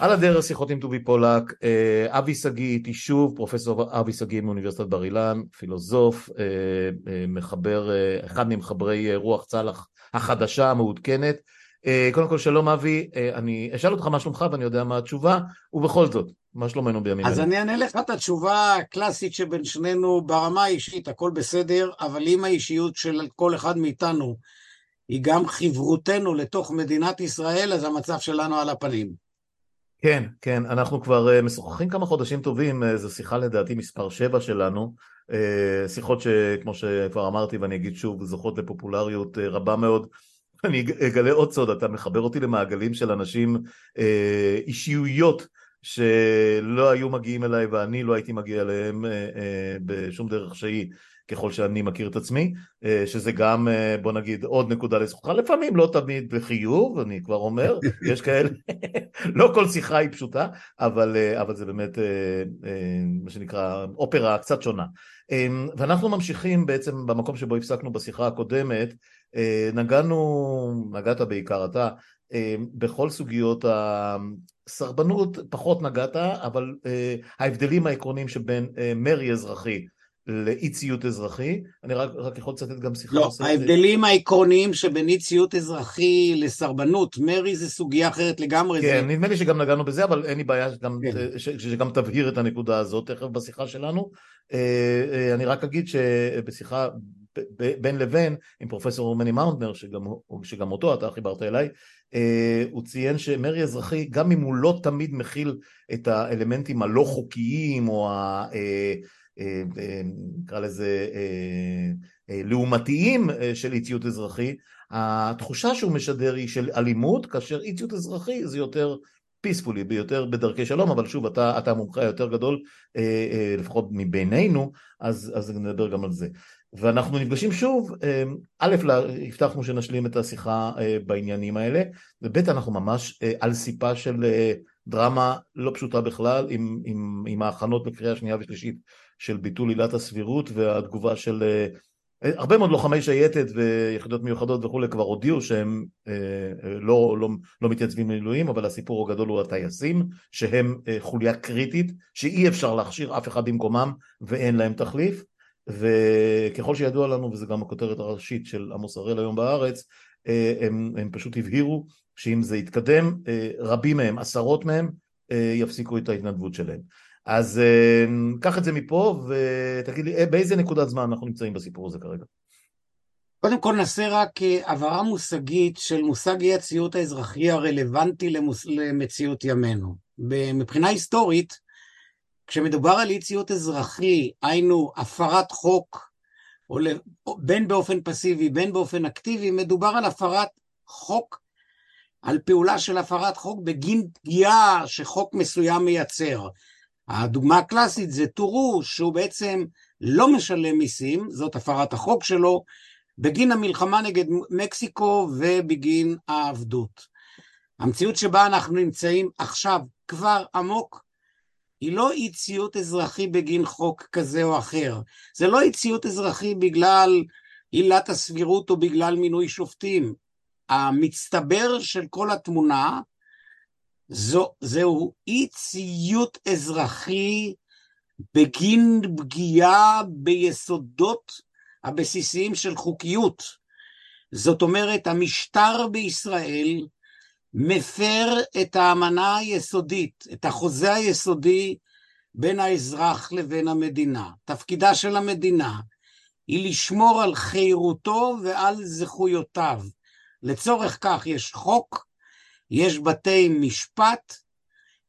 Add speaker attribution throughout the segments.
Speaker 1: על הדרך שיחות עם טובי פולק, אה, אבי שגיא איתי שוב, פרופסור אבי שגיא מאוניברסיטת בר אילן, פילוסוף, אה, אה, מחבר, אחד ממחברי רוח צלח החדשה, המעודכנת. קודם כל שלום אבי, אני אשאל אותך מה שלומך ואני יודע מה התשובה, ובכל זאת, מה שלומנו בימים
Speaker 2: אלה? אז אני אענה לך את התשובה הקלאסית שבין שנינו ברמה האישית, הכל בסדר, אבל אם האישיות של כל אחד מאיתנו היא גם חברותנו לתוך מדינת ישראל, אז המצב שלנו על הפנים.
Speaker 1: כן, כן, אנחנו כבר uh, משוחחים כמה חודשים טובים, uh, זו שיחה לדעתי מספר 7 שלנו, uh, שיחות שכמו שכבר אמרתי ואני אגיד שוב, זוכות לפופולריות רבה מאוד. אני אגלה עוד סוד, אתה מחבר אותי למעגלים של אנשים, אישיויות שלא היו מגיעים אליי ואני לא הייתי מגיע אליהם בשום דרך שהיא. ככל שאני מכיר את עצמי, אה, שזה גם אה, בוא נגיד עוד נקודה לזכותך, לפעמים לא תמיד בחיוב, אני כבר אומר, יש כאלה, לא כל שיחה היא פשוטה, אבל, אה, אבל זה באמת מה שנקרא אופרה קצת שונה. ואנחנו ממשיכים בעצם במקום שבו הפסקנו בשיחה הקודמת, נגענו, נגעת בעיקר אתה, בכל סוגיות הסרבנות פחות נגעת, אבל ההבדלים העקרוניים שבין מרי אזרחי לאי ציות אזרחי, אני רק, רק יכול לצטט גם שיחה
Speaker 2: לא, ההבדלים זה... העקרוניים שבין אי ציות אזרחי לסרבנות, מרי זה סוגיה אחרת לגמרי.
Speaker 1: כן, זה... נדמה לי שגם נגענו בזה, אבל אין לי בעיה שגם, כן. ש, שגם תבהיר את הנקודה הזאת תכף בשיחה שלנו. אה, אה, אני רק אגיד שבשיחה בין לבין עם פרופסור מני מאונטנר, שגם, שגם אותו אתה חיברת אליי, אה, הוא ציין שמרי אזרחי, גם אם הוא לא תמיד מכיל את האלמנטים הלא חוקיים או ה... אה, אה, נקרא לזה אה, לעומתיים של אי ציות אזרחי, התחושה שהוא משדר היא של אלימות, כאשר אי ציות אזרחי זה יותר פיספולי, ביותר בדרכי שלום, אבל שוב, אתה, אתה המומחה היותר גדול, לפחות מבינינו, אז, אז נדבר גם על זה. ואנחנו נפגשים שוב, א', הבטחנו שנשלים את השיחה בעניינים האלה, וב', אנחנו ממש על סיפה של דרמה לא פשוטה בכלל, עם, עם, עם ההכנות לקריאה שנייה ושלישית של ביטול עילת הסבירות והתגובה של אה, הרבה מאוד לוחמי שייטת ויחידות מיוחדות וכולי כבר הודיעו שהם אה, אה, לא, לא, לא מתייצבים למילואים אבל הסיפור הגדול הוא הטייסים שהם חוליה קריטית שאי אפשר להכשיר אף אחד במקומם ואין להם תחליף. וככל שידוע לנו וזה גם הכותרת הראשית של עמוס הראל היום בארץ הם, הם פשוט הבהירו שאם זה יתקדם רבים מהם עשרות מהם יפסיקו את ההתנדבות שלהם אז אה, קח את זה מפה ותגיד לי אה, באיזה נקודת זמן אנחנו נמצאים בסיפור הזה כרגע.
Speaker 2: קודם כל נעשה רק אה, הבהרה מושגית של מושג אי הציות האזרחי הרלוונטי למוס... למציאות ימינו. מבחינה היסטורית, כשמדובר על אי ציות אזרחי, היינו הפרת חוק, או בין באופן פסיבי בין באופן אקטיבי, מדובר על הפרת חוק, על פעולה של הפרת חוק בגין פגיעה שחוק מסוים מייצר. הדוגמה הקלאסית זה טורו, שהוא בעצם לא משלם מיסים, זאת הפרת החוק שלו, בגין המלחמה נגד מקסיקו ובגין העבדות. המציאות שבה אנחנו נמצאים עכשיו כבר עמוק, היא לא אי ציות אזרחי בגין חוק כזה או אחר. זה לא אי ציות אזרחי בגלל עילת הסבירות או בגלל מינוי שופטים. המצטבר של כל התמונה זו, זהו אי ציות אזרחי בגין פגיעה ביסודות הבסיסיים של חוקיות. זאת אומרת, המשטר בישראל מפר את האמנה היסודית, את החוזה היסודי בין האזרח לבין המדינה. תפקידה של המדינה היא לשמור על חירותו ועל זכויותיו. לצורך כך יש חוק, יש בתי משפט,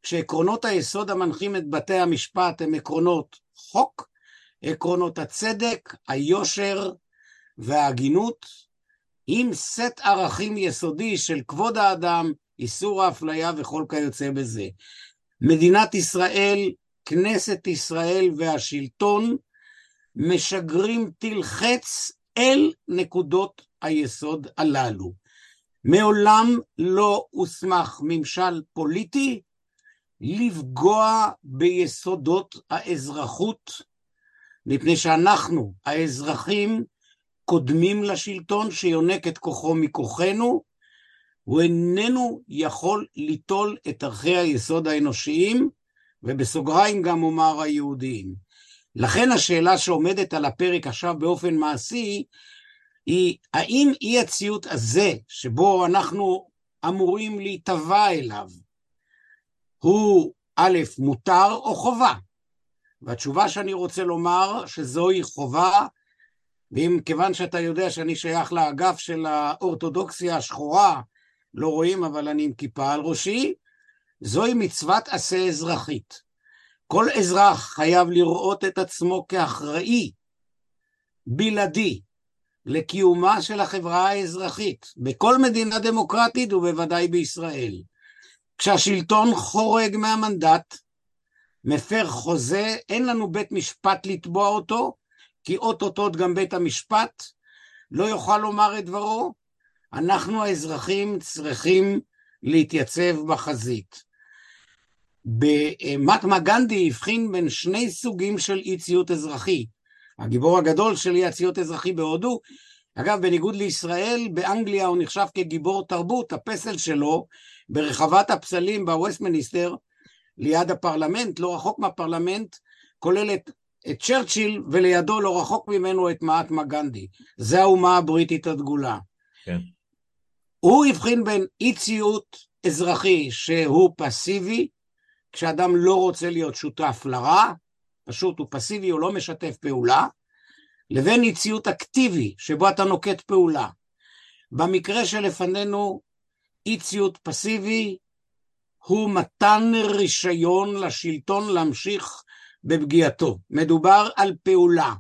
Speaker 2: כשעקרונות היסוד המנחים את בתי המשפט הם עקרונות חוק, עקרונות הצדק, היושר וההגינות, עם סט ערכים יסודי של כבוד האדם, איסור האפליה וכל כיוצא בזה. מדינת ישראל, כנסת ישראל והשלטון משגרים טיל חץ אל נקודות היסוד הללו. מעולם לא הוסמך ממשל פוליטי לפגוע ביסודות האזרחות, מפני שאנחנו, האזרחים, קודמים לשלטון שיונק את כוחו מכוחנו, הוא איננו יכול ליטול את ערכי היסוד האנושיים, ובסוגריים גם אומר היהודיים. לכן השאלה שעומדת על הפרק עכשיו באופן מעשי, היא האם אי הציות הזה, שבו אנחנו אמורים להיטבע אליו, הוא א', מותר או חובה? והתשובה שאני רוצה לומר שזוהי חובה, ואם כיוון שאתה יודע שאני שייך לאגף של האורתודוקסיה השחורה, לא רואים אבל אני עם כיפה על ראשי, זוהי מצוות עשה אזרחית. כל אזרח חייב לראות את עצמו כאחראי, בלעדי, לקיומה של החברה האזרחית, בכל מדינה דמוקרטית ובוודאי בישראל. כשהשלטון חורג מהמנדט, מפר חוזה, אין לנו בית משפט לתבוע אותו, כי אוטוטוט גם בית המשפט לא יוכל לומר את דברו. אנחנו האזרחים צריכים להתייצב בחזית. במטמה גנדי הבחין בין שני סוגים של אי ציות אזרחי. הגיבור הגדול של אי הציות אזרחי בהודו, אגב, בניגוד לישראל, באנגליה הוא נחשב כגיבור תרבות, הפסל שלו ברחבת הפסלים בווסטמיניסטר, ליד הפרלמנט, לא רחוק מהפרלמנט, כולל את, את צ'רצ'יל, ולידו לא רחוק ממנו את מהטמה גנדי. זה האומה הבריטית הדגולה. כן. הוא הבחין בין אי ציות אזרחי שהוא פסיבי, כשאדם לא רוצה להיות שותף לרע, פשוט הוא פסיבי, הוא לא משתף פעולה, לבין אי ציות אקטיבי, שבו אתה נוקט פעולה. במקרה שלפנינו, אי ציות פסיבי הוא מתן רישיון לשלטון להמשיך בפגיעתו. מדובר על פעולה,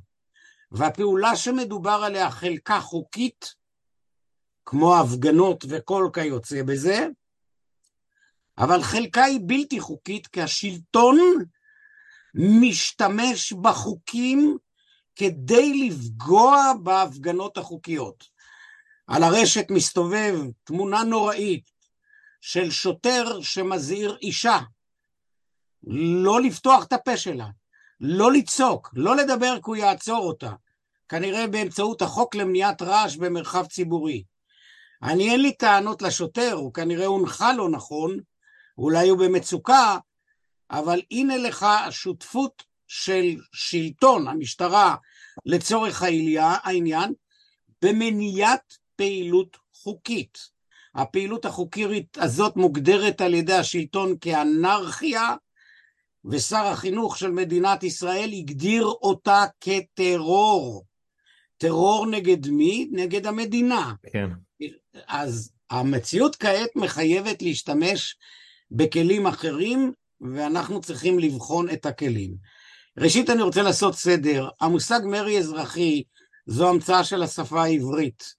Speaker 2: והפעולה שמדובר עליה חלקה חוקית, כמו הפגנות וכל כיוצא בזה, אבל חלקה היא בלתי חוקית כי השלטון משתמש בחוקים כדי לפגוע בהפגנות החוקיות. על הרשת מסתובב תמונה נוראית של שוטר שמזהיר אישה לא לפתוח את הפה שלה, לא לצעוק, לא לדבר כי הוא יעצור אותה, כנראה באמצעות החוק למניעת רעש במרחב ציבורי. אני אין לי טענות לשוטר, הוא כנראה הונחה לא נכון, אולי הוא במצוקה, אבל הנה לך שותפות של שלטון, המשטרה, לצורך העניין, במניעת פעילות חוקית. הפעילות החוקית הזאת מוגדרת על ידי השלטון כאנרכיה, ושר החינוך של מדינת ישראל הגדיר אותה כטרור. טרור נגד מי? נגד המדינה.
Speaker 1: כן.
Speaker 2: אז המציאות כעת מחייבת להשתמש בכלים אחרים, ואנחנו צריכים לבחון את הכלים. ראשית אני רוצה לעשות סדר. המושג מרי אזרחי זו המצאה של השפה העברית.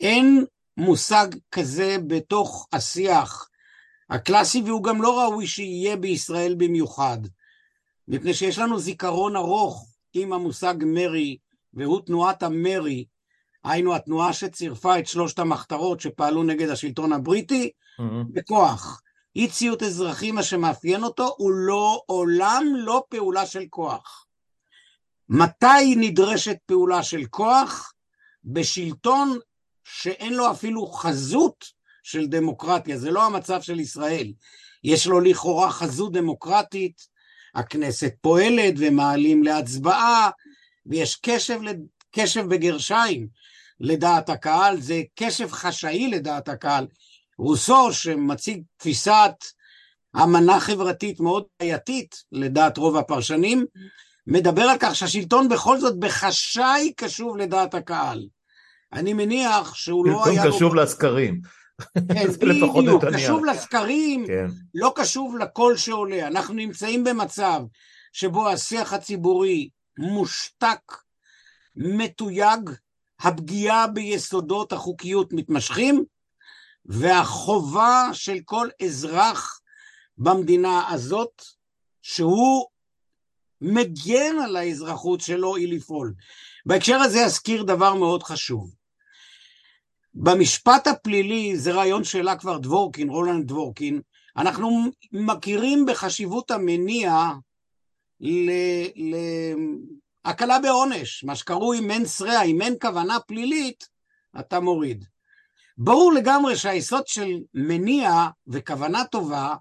Speaker 2: אין מושג כזה בתוך השיח הקלאסי, והוא גם לא ראוי שיהיה בישראל במיוחד, מפני שיש לנו זיכרון ארוך עם המושג מרי, והוא תנועת המרי, היינו התנועה שצירפה את שלושת המחתרות שפעלו נגד השלטון הבריטי, mm-hmm. בכוח. אי ציות אזרחי, מה שמאפיין אותו, הוא לא, עולם לא פעולה של כוח. מתי נדרשת פעולה של כוח? בשלטון שאין לו אפילו חזות של דמוקרטיה, זה לא המצב של ישראל. יש לו לכאורה חזות דמוקרטית, הכנסת פועלת ומעלים להצבעה, ויש קשב, קשב בגרשיים לדעת הקהל, זה קשב חשאי לדעת הקהל. רוסו שמציג תפיסת אמנה חברתית מאוד בעייתית לדעת רוב הפרשנים, מדבר על כך שהשלטון בכל זאת בחשאי קשוב לדעת הקהל. אני מניח שהוא לא היה...
Speaker 1: שלטון קשוב לסקרים.
Speaker 2: כן, בדיוק, קשוב לסקרים, כן. לא קשוב לקול שעולה. אנחנו נמצאים במצב שבו השיח הציבורי מושתק, מתויג, הפגיעה ביסודות החוקיות מתמשכים, והחובה של כל אזרח במדינה הזאת, שהוא מגן על האזרחות שלו, היא לפעול. בהקשר הזה אזכיר דבר מאוד חשוב. במשפט הפלילי, זה רעיון שהעלה כבר דבורקין, רולנד דבורקין, אנחנו מכירים בחשיבות המניע להקלה בעונש, מה שקרוי ריאה, אם אין כוונה פלילית, אתה מוריד. ברור לגמרי שהיסוד של מניע וכוונה טובה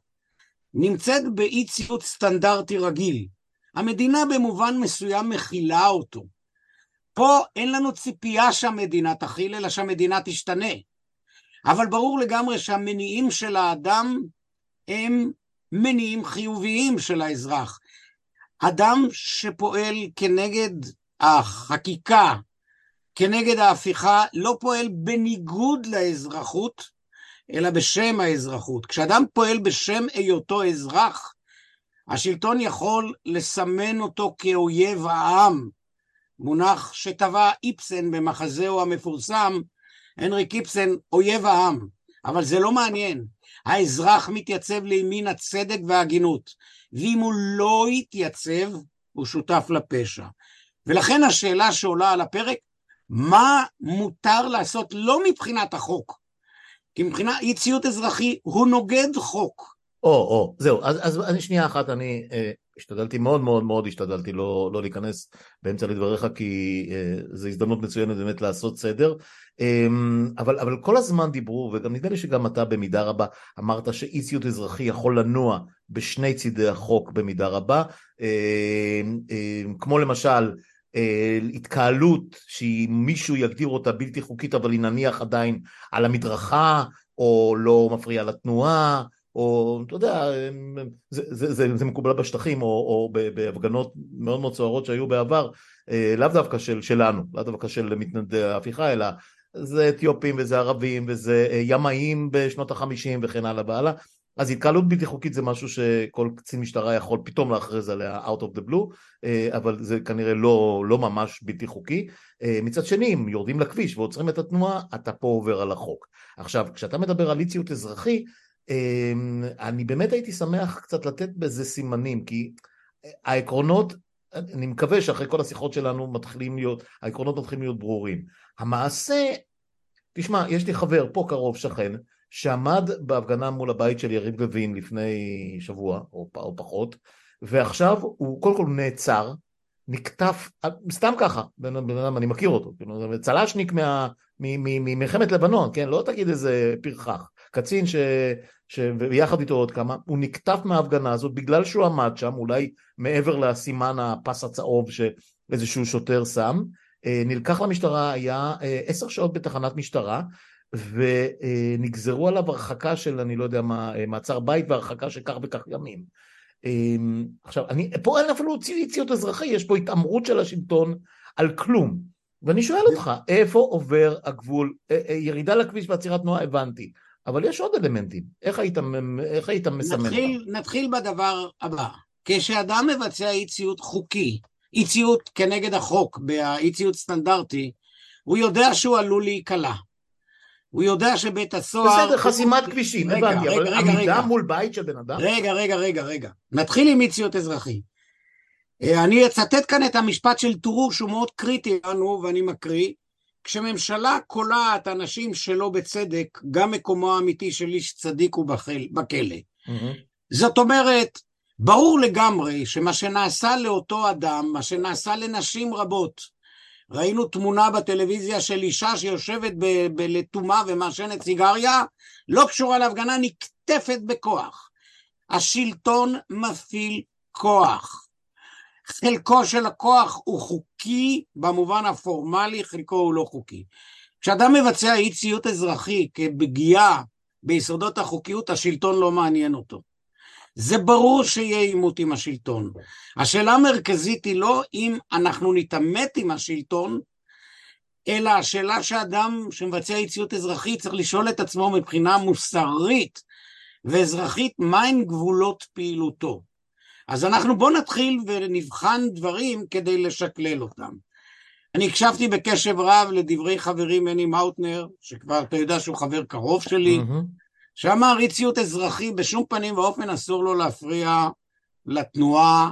Speaker 2: נמצאת באי ציות סטנדרטי רגיל. המדינה במובן מסוים מכילה אותו. פה אין לנו ציפייה שהמדינה תכיל, אלא שהמדינה תשתנה. אבל ברור לגמרי שהמניעים של האדם הם מניעים חיוביים של האזרח. אדם שפועל כנגד החקיקה, כנגד ההפיכה, לא פועל בניגוד לאזרחות, אלא בשם האזרחות. כשאדם פועל בשם היותו אזרח, השלטון יכול לסמן אותו כאויב העם, מונח שטבע איפסן במחזהו המפורסם, הנריק איפסן, אויב העם. אבל זה לא מעניין. האזרח מתייצב לימין הצדק וההגינות, ואם הוא לא יתייצב, הוא שותף לפשע. ולכן השאלה שעולה על הפרק, מה מותר לעשות לא מבחינת החוק, כי מבחינת אי ציות אזרחי הוא נוגד חוק.
Speaker 1: או, או, זהו, אז, אז אני שנייה אחת, אני אה, השתדלתי מאוד מאוד מאוד, השתדלתי לא, לא להיכנס באמצע לדבריך, כי אה, זו הזדמנות מצוינת באמת לעשות סדר, אה, אבל, אבל כל הזמן דיברו, וגם נדמה לי שגם אתה במידה רבה אמרת שאי ציות אזרחי יכול לנוע בשני צידי החוק במידה רבה, אה, אה, כמו למשל, אה, התקהלות שמישהו יגדיר אותה בלתי חוקית אבל היא נניח עדיין על המדרכה או לא מפריעה לתנועה או אתה יודע זה, זה, זה, זה מקובל בשטחים או, או בהפגנות מאוד מאוד סוערות שהיו בעבר אה, לאו דווקא של, שלנו לאו דווקא של מתנדדי ההפיכה אלא זה אתיופים וזה ערבים וזה אה, ימאים בשנות החמישים וכן הלאה והלאה אז התקהלות בלתי חוקית זה משהו שכל קצין משטרה יכול פתאום להכריז עליה out of the blue, אה, אבל זה כנראה לא, לא ממש בלתי חוקי. אה, מצד שני, אם יורדים לכביש ועוצרים את התנועה, אתה פה עובר על החוק. עכשיו, כשאתה מדבר על אי ציות אזרחי, אה, אני באמת הייתי שמח קצת לתת בזה סימנים, כי העקרונות, אני מקווה שאחרי כל השיחות שלנו מתחילים להיות, העקרונות מתחילים להיות ברורים. המעשה, תשמע, יש לי חבר פה קרוב, שכן, שעמד בהפגנה מול הבית של יריב לוין לפני שבוע או, או פחות, ועכשיו הוא קודם כל נעצר, נקטף, סתם ככה, בן אדם, אני מכיר אותו, כאילו, צל"שניק ממלחמת לבנון, כן, לא תגיד איזה פרחח, קצין ש, שביחד איתו עוד כמה, הוא נקטף מההפגנה הזאת בגלל שהוא עמד שם, אולי מעבר לסימן הפס הצהוב שאיזשהו שוטר שם, אה, נלקח למשטרה, היה אה, עשר שעות בתחנת משטרה, ונגזרו עליו הרחקה של אני לא יודע מה, מעצר בית והרחקה של כך וכך ימים. אמ, עכשיו, אני, פה אין אפילו ציות אזרחי, יש פה התעמרות של השלטון על כלום. ואני שואל אותך, איפה עובר הגבול, אה, אה, ירידה לכביש ועצירת תנועה הבנתי, אבל יש עוד אלמנטים, איך היית, איך היית מסמן
Speaker 2: נתחיל? נתחיל בדבר הבא, כשאדם מבצע אי ציות חוקי, אי ציות כנגד החוק, באי ציות סטנדרטי, הוא יודע שהוא עלול להיקלע. הוא יודע שבית הסוהר...
Speaker 1: בסדר, חסימת כבישים, הבנתי, אבל רגע, עמידה רגע. מול בית של בן אדם?
Speaker 2: רגע, רגע, רגע, רגע. נתחיל עם אי-ציות אזרחי. אה, אני אצטט כאן את המשפט של טרור שהוא מאוד קריטי לנו, ואני מקריא. כשממשלה קולעת אנשים שלא בצדק, גם מקומו האמיתי של איש צדיק הוא בחל, בכלא. Mm-hmm. זאת אומרת, ברור לגמרי שמה שנעשה לאותו אדם, מה שנעשה לנשים רבות, ראינו תמונה בטלוויזיה של אישה שיושבת בלתומה ומעשנת סיגריה, לא קשורה להפגנה, נקטפת בכוח. השלטון מפעיל כוח. חלקו של הכוח הוא חוקי במובן הפורמלי, חלקו הוא לא חוקי. כשאדם מבצע אי ציות אזרחי כפגיעה ביסודות החוקיות, השלטון לא מעניין אותו. זה ברור שיהיה עימות עם השלטון. השאלה המרכזית היא לא אם אנחנו נתעמת עם השלטון, אלא השאלה שאדם שמבצע יציאות אזרחית צריך לשאול את עצמו מבחינה מוסרית ואזרחית, מהן גבולות פעילותו. אז אנחנו בואו נתחיל ונבחן דברים כדי לשקלל אותם. אני הקשבתי בקשב רב לדברי חברי מני מאוטנר, שכבר אתה יודע שהוא חבר קרוב שלי, mm-hmm. שאמר אי ציות אזרחי בשום פנים ואופן אסור לו להפריע לתנועה,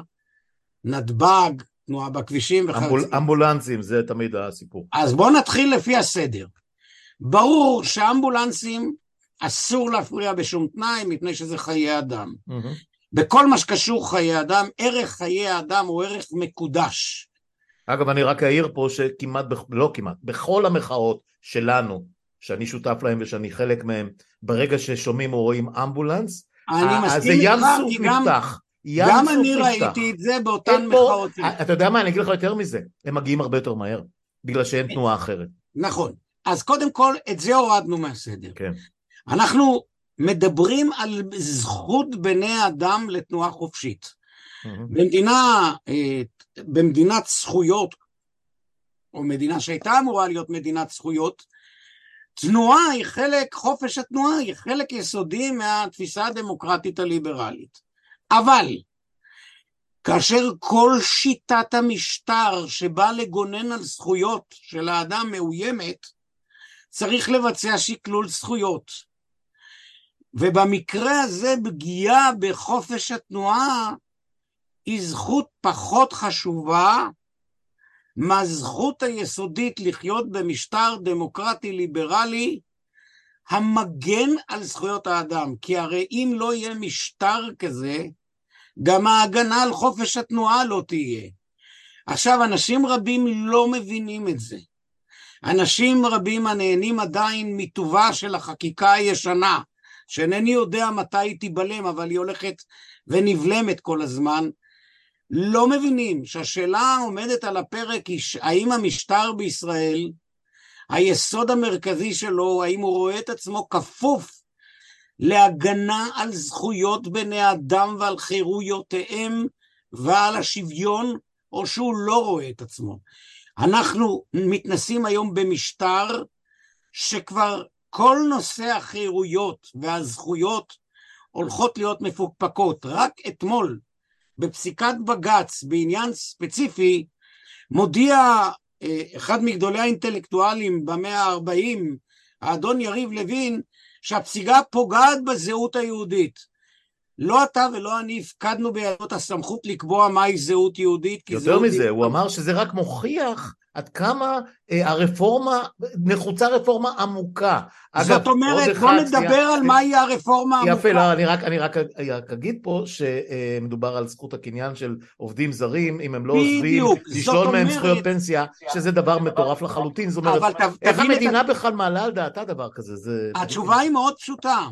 Speaker 2: נתב"ג, תנועה בכבישים וכיוצא.
Speaker 1: אמבול, אמבולנסים, זה תמיד הסיפור.
Speaker 2: אז בואו נתחיל לפי הסדר. ברור שאמבולנסים אסור להפריע בשום תנאי, מפני שזה חיי אדם. Mm-hmm. בכל מה שקשור חיי אדם, ערך חיי האדם הוא ערך מקודש.
Speaker 1: אגב, אני רק אעיר פה שכמעט, לא כמעט, בכל המחאות שלנו, שאני שותף להם ושאני חלק מהם, ברגע ששומעים או רואים אמבולנס,
Speaker 2: מסכים
Speaker 1: איתך, ים סוף נפתח.
Speaker 2: גם אני ראיתי את זה באותן מחאות.
Speaker 1: אתה יודע מה, אני אגיד לך יותר מזה, הם מגיעים הרבה יותר מהר, בגלל שאין תנועה אחרת.
Speaker 2: נכון. אז קודם כל, את זה הורדנו מהסדר.
Speaker 1: כן.
Speaker 2: אנחנו מדברים על זכות בני אדם לתנועה חופשית. במדינה, אה, במדינת זכויות, או מדינה שהייתה אמורה להיות מדינת זכויות, תנועה היא חלק, חופש התנועה היא חלק יסודי מהתפיסה הדמוקרטית הליברלית. אבל כאשר כל שיטת המשטר שבא לגונן על זכויות של האדם מאוימת, צריך לבצע שקלול זכויות. ובמקרה הזה פגיעה בחופש התנועה היא זכות פחות חשובה מהזכות היסודית לחיות במשטר דמוקרטי ליברלי המגן על זכויות האדם. כי הרי אם לא יהיה משטר כזה, גם ההגנה על חופש התנועה לא תהיה. עכשיו, אנשים רבים לא מבינים את זה. אנשים רבים הנהנים עדיין מטובה של החקיקה הישנה, שאינני יודע מתי היא תיבלם, אבל היא הולכת ונבלמת כל הזמן, לא מבינים שהשאלה העומדת על הפרק היא האם המשטר בישראל, היסוד המרכזי שלו, האם הוא רואה את עצמו כפוף להגנה על זכויות בני אדם ועל חירויותיהם ועל השוויון, או שהוא לא רואה את עצמו. אנחנו מתנסים היום במשטר שכבר כל נושא החירויות והזכויות הולכות להיות מפוקפקות. רק אתמול, בפסיקת בג"ץ בעניין ספציפי, מודיע אה, אחד מגדולי האינטלקטואלים במאה ה-40, האדון יריב לוין, שהפסיקה פוגעת בזהות היהודית. לא אתה ולא אני הפקדנו בידו את הסמכות לקבוע מהי זהות יהודית.
Speaker 1: יותר מזה, יהודית... הוא אמר שזה רק מוכיח עד כמה אה, הרפורמה, נחוצה רפורמה עמוקה.
Speaker 2: זאת אגב, אומרת, בוא נדבר יא... על מהי הרפורמה
Speaker 1: העמוקה. יפה, לא, אני רק, אני רק אגיד פה שמדובר על זכות הקניין של עובדים זרים, אם הם לא עוזבים, לשלול מהם זכויות פנסיה, שזה דבר מטורף לחלוטין. זאת אומרת, איך המדינה את... בכלל מעלה על דעתה דבר כזה? זה...
Speaker 2: התשובה היא מאוד פשוטה.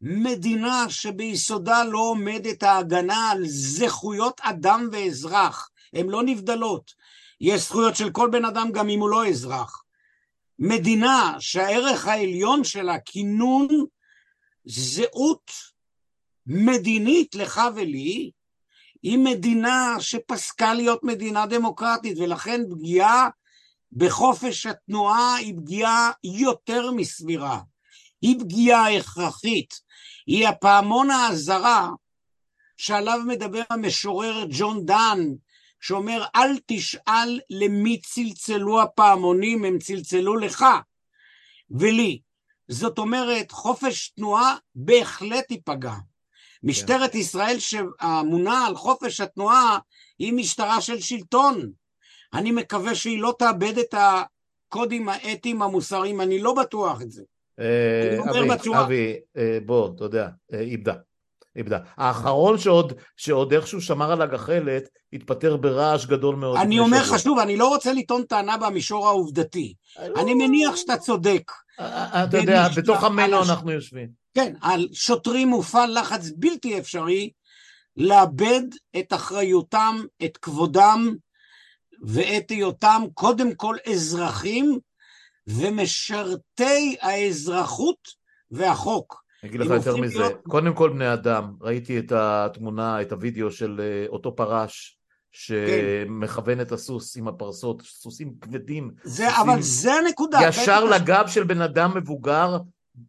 Speaker 2: מדינה שביסודה לא עומדת ההגנה על זכויות אדם ואזרח, הן לא נבדלות. יש זכויות של כל בן אדם גם אם הוא לא אזרח. מדינה שהערך העליון שלה כינון זהות מדינית לך ולי, היא מדינה שפסקה להיות מדינה דמוקרטית, ולכן פגיעה בחופש התנועה היא פגיעה יותר מסבירה. היא פגיעה הכרחית. היא הפעמון האזהרה שעליו מדבר המשורר ג'ון דן שאומר אל תשאל למי צלצלו הפעמונים, הם צלצלו לך ולי. זאת אומרת, חופש תנועה בהחלט ייפגע. משטרת כן. ישראל שאמונה על חופש התנועה היא משטרה של שלטון. אני מקווה שהיא לא תאבד את הקודים האתיים המוסריים, אני לא בטוח את זה.
Speaker 1: אה, אבי, אבי, אה, בוא, אתה יודע, אה, איבדה. איבדה. האחרון שעוד, שעוד איכשהו שמר על הגחלת, התפטר ברעש גדול מאוד.
Speaker 2: אני אומר לך שוב, אני לא רוצה לטעון טענה במישור העובדתי. אני מניח שאתה צודק.
Speaker 1: אתה יודע, בתוך עמנו אנחנו יושבים.
Speaker 2: כן, על שוטרים מופעל לחץ בלתי אפשרי לאבד את אחריותם, את כבודם ואת היותם קודם כל אזרחים ומשרתי האזרחות והחוק.
Speaker 1: אני אגיד לך יותר מזה, להיות... קודם כל בני אדם, ראיתי את התמונה, את הוידאו של אה, אותו פרש שמכוון את הסוס עם הפרסות, סוסים כבדים.
Speaker 2: זה, סוסים אבל זה הנקודה.
Speaker 1: ישר לגב של בן אדם מבוגר,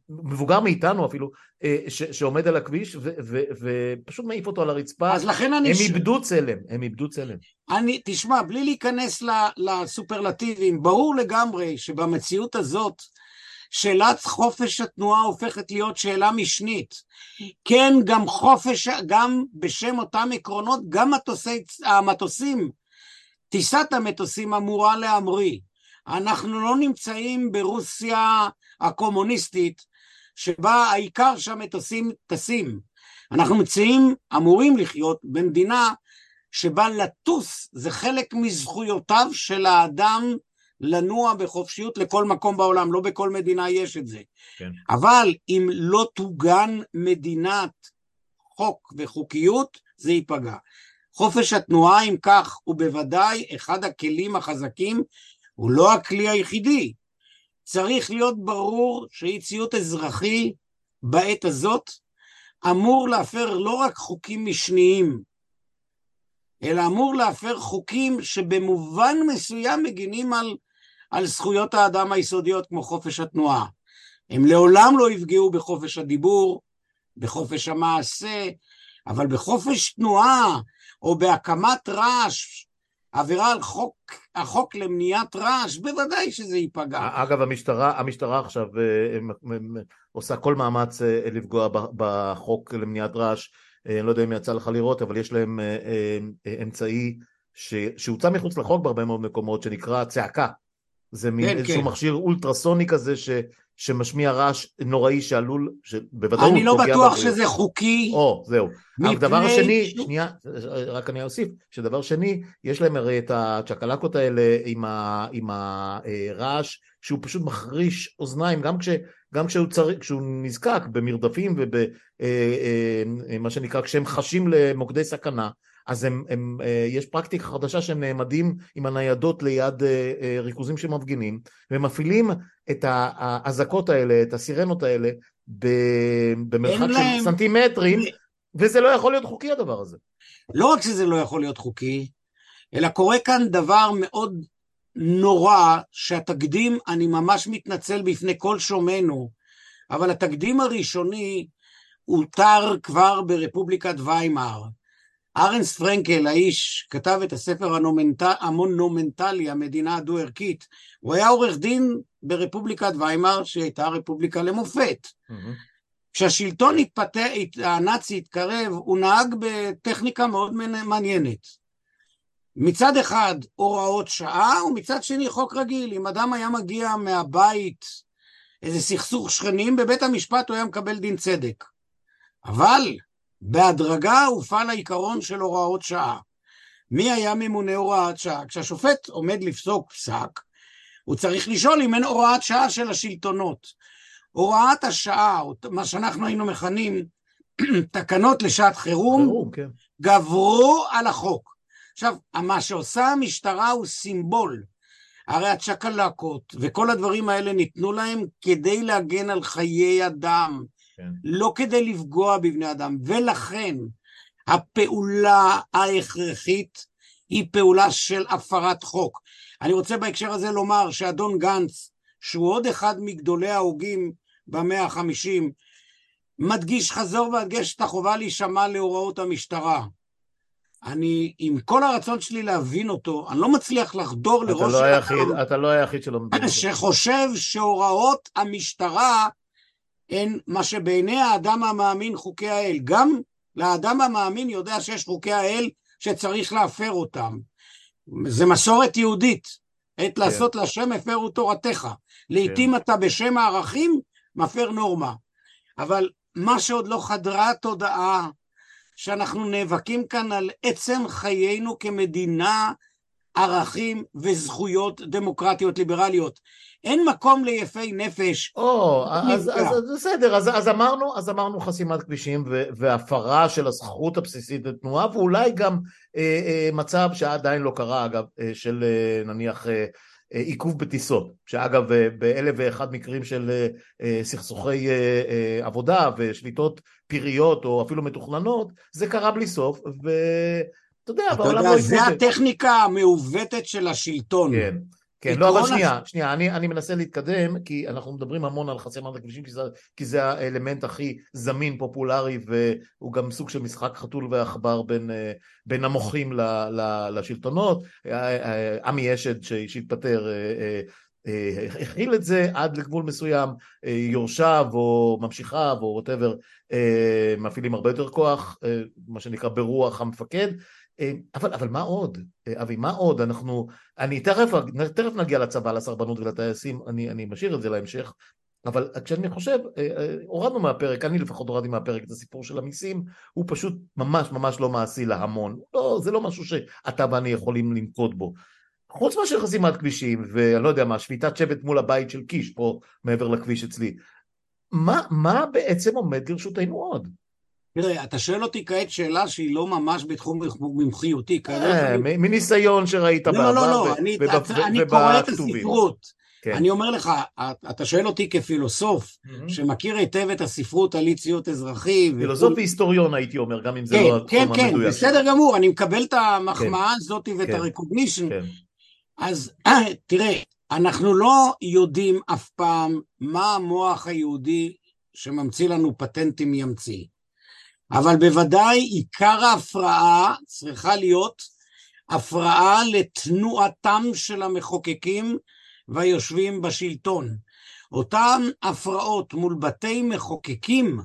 Speaker 1: מבוגר מאיתנו אפילו, אה, ש, שעומד על הכביש ו, ו, ופשוט מעיף אותו על הרצפה.
Speaker 2: אז לכן אני...
Speaker 1: הם ש... איבדו צלם, הם איבדו צלם.
Speaker 2: אני, תשמע, בלי להיכנס לסופרלטיבים, ברור לגמרי שבמציאות הזאת, שאלת חופש התנועה הופכת להיות שאלה משנית. כן, גם חופש, גם בשם אותם עקרונות, גם מטוסי, המטוסים, טיסת המטוסים אמורה להמריא. אנחנו לא נמצאים ברוסיה הקומוניסטית, שבה העיקר שהמטוסים טסים. אנחנו מציעים, אמורים לחיות במדינה שבה לטוס זה חלק מזכויותיו של האדם לנוע בחופשיות לכל מקום בעולם, לא בכל מדינה יש את זה.
Speaker 1: כן.
Speaker 2: אבל אם לא תוגן מדינת חוק וחוקיות, זה ייפגע. חופש התנועה, אם כך, הוא בוודאי אחד הכלים החזקים, הוא לא הכלי היחידי. צריך להיות ברור שאי ציות אזרחי בעת הזאת אמור להפר לא רק חוקים משניים, אלא אמור להפר חוקים שבמובן מסוים מגינים על, על זכויות האדם היסודיות כמו חופש התנועה. הם לעולם לא יפגעו בחופש הדיבור, בחופש המעשה, אבל בחופש תנועה או בהקמת רעש, עבירה על חוק, החוק למניעת רעש, בוודאי שזה ייפגע.
Speaker 1: אגב, המשטרה, המשטרה עכשיו אה, עושה כל מאמץ אה, לפגוע בחוק למניעת רעש, אה, אני לא יודע אם יצא לך לראות, אבל יש להם אמצעי שהוצא מחוץ לחוק בהרבה מאוד מקומות, שנקרא צעקה. זה מין כן, איזשהו כן. מכשיר אולטרסוני כזה ש, שמשמיע רעש נוראי שעלול, שבוודאות
Speaker 2: אני לא בטוח שזה חוקי.
Speaker 1: או, זהו. הדבר השני, ש... שנייה, רק אני אוסיף, שדבר שני, יש להם הרי את הצ'קלקות האלה עם, ה, עם הרעש, שהוא פשוט מחריש אוזניים, גם, כש, גם כשהוא, צר, כשהוא נזקק במרדפים ובמה אה, אה, שנקרא, כשהם חשים למוקדי סכנה, אז הם, הם, אה, יש פרקטיקה חדשה שהם נעמדים עם הניידות ליד אה, אה, ריכוזים של מפגינים ומפעילים את האזעקות האלה, את הסירנות האלה במרחק של להם... סנטימטרים וזה לא יכול להיות חוקי הדבר הזה.
Speaker 2: לא רק שזה לא יכול להיות חוקי, אלא קורה כאן דבר מאוד נורא שהתקדים, אני ממש מתנצל בפני כל שומענו, אבל התקדים הראשוני הותר כבר ברפובליקת ויימאר. ארנס פרנקל, האיש, כתב את הספר המונומנטלי, המדינה הדו-ערכית. הוא היה עורך דין ברפובליקת ויימאר, שהייתה רפובליקה למופת. כשהשלטון התפתה, הנאצי התקרב, הוא נהג בטכניקה מאוד מעניינת. מצד אחד הוראות שעה, ומצד שני חוק רגיל. אם אדם היה מגיע מהבית, איזה סכסוך שכנים, בבית המשפט הוא היה מקבל דין צדק. אבל בהדרגה הופעל העיקרון של הוראות שעה. מי היה ממונה הוראת שעה? כשהשופט עומד לפסוק פסק, הוא צריך לשאול אם אין הוראת שעה של השלטונות. הוראת השעה, מה שאנחנו היינו מכנים תקנות לשעת חירום, חירום כן. גברו על החוק. עכשיו, מה שעושה המשטרה הוא סימבול. הרי הצ'קלקות וכל הדברים האלה ניתנו להם כדי להגן על חיי אדם, כן. לא כדי לפגוע בבני אדם, ולכן הפעולה ההכרחית היא פעולה של הפרת חוק. אני רוצה בהקשר הזה לומר שאדון גנץ, שהוא עוד אחד מגדולי ההוגים במאה החמישים, מדגיש חזור והדגש את החובה להישמע להוראות המשטרה. אני, עם כל הרצון שלי להבין אותו, אני לא מצליח לחדור
Speaker 1: אתה
Speaker 2: לראש...
Speaker 1: לא היחיד, אתה לא היחיד שלא מבין אותו.
Speaker 2: שחושב שהוראות המשטרה הן מה שבעיני האדם המאמין חוקי האל. גם לאדם המאמין יודע שיש חוקי האל שצריך להפר אותם. זה מסורת יהודית. עת כן. לעשות להשם הפרו תורתך. לעתים כן. אתה בשם הערכים מפר נורמה. אבל מה שעוד לא חדרה התודעה, שאנחנו נאבקים כאן על עצם חיינו כמדינה, ערכים וזכויות דמוקרטיות ליברליות. אין מקום ליפי נפש.
Speaker 1: או, אז, אז, אז בסדר, אז, אז, אמרנו, אז אמרנו חסימת כבישים והפרה של הזכות הבסיסית לתנועה, ואולי גם אה, אה, מצב שעדיין לא קרה, אגב, אה, של אה, נניח אה, אה, עיכוב בטיסות, שאגב אה, באלף ואחד מקרים של אה, סכסוכי עבודה ושביתות פיריות או אפילו מתוכננות, זה קרה בלי סוף, ואתה יודע,
Speaker 2: בעולם לא... אתה יודע, זה הטכניקה המעוותת של השלטון.
Speaker 1: כן. כן, לא, אבל שנייה, הש... שנייה, אני, אני מנסה להתקדם, כי אנחנו מדברים המון על חסימת הכבישים, כי כי זה האלמנט הכי זמין, פופולרי, והוא גם סוג של משחק חתול ועכבר בין, אה, בין המוחים ל, ל, לשלטונות. אה, אה, עמי אשד שהתפטר הכיל את זה עד לגבול מסוים, יורשיו או ממשיכיו או ווטאבר מפעילים הרבה יותר כוח, מה שנקרא ברוח המפקד, אבל, אבל מה עוד, אה, אבי, מה עוד? אנחנו, אני תכף, תכף נגיע לצבא, לסרבנות ולטייסים, אני, אני משאיר את זה להמשך, אבל כשאני חושב, אה, הורדנו מהפרק, אני לפחות הורדתי מהפרק את הסיפור של המיסים, הוא פשוט ממש ממש לא מעשי להמון. לא, זה לא משהו שאתה ואני יכולים לנקוט בו. חוץ מאשר חסימת כבישים, ואני לא יודע מה, שביתת שבט מול הבית של קיש פה מעבר לכביש אצלי, מה, מה בעצם עומד לרשותנו עוד?
Speaker 2: תראה, אתה שואל אותי כעת שאלה שהיא לא ממש בתחום מומחיותי.
Speaker 1: אה, מניסיון שראית בעבר
Speaker 2: ובכתובים. לא, לא, לא, אני קורא את הספרות. כן. אני אומר לך, אתה שואל אותי כפילוסוף. שמכיר היטב את הספרות על אי ציות אזרחי.
Speaker 1: פילוסוף. והיסטוריון הייתי אומר, גם אם זה כן, לא
Speaker 2: התחום כן, כן, המדויק. כן, כן, בסדר גמור, אני מקבל את המחמאה הזאת ואת הרקוגנישן. אז אה, תראה, אנחנו לא יודעים אף פעם מה המוח היהודי שממציא לנו פטנטים ימציא. אבל בוודאי עיקר ההפרעה צריכה להיות הפרעה לתנועתם של המחוקקים והיושבים בשלטון. אותן הפרעות מול בתי מחוקקים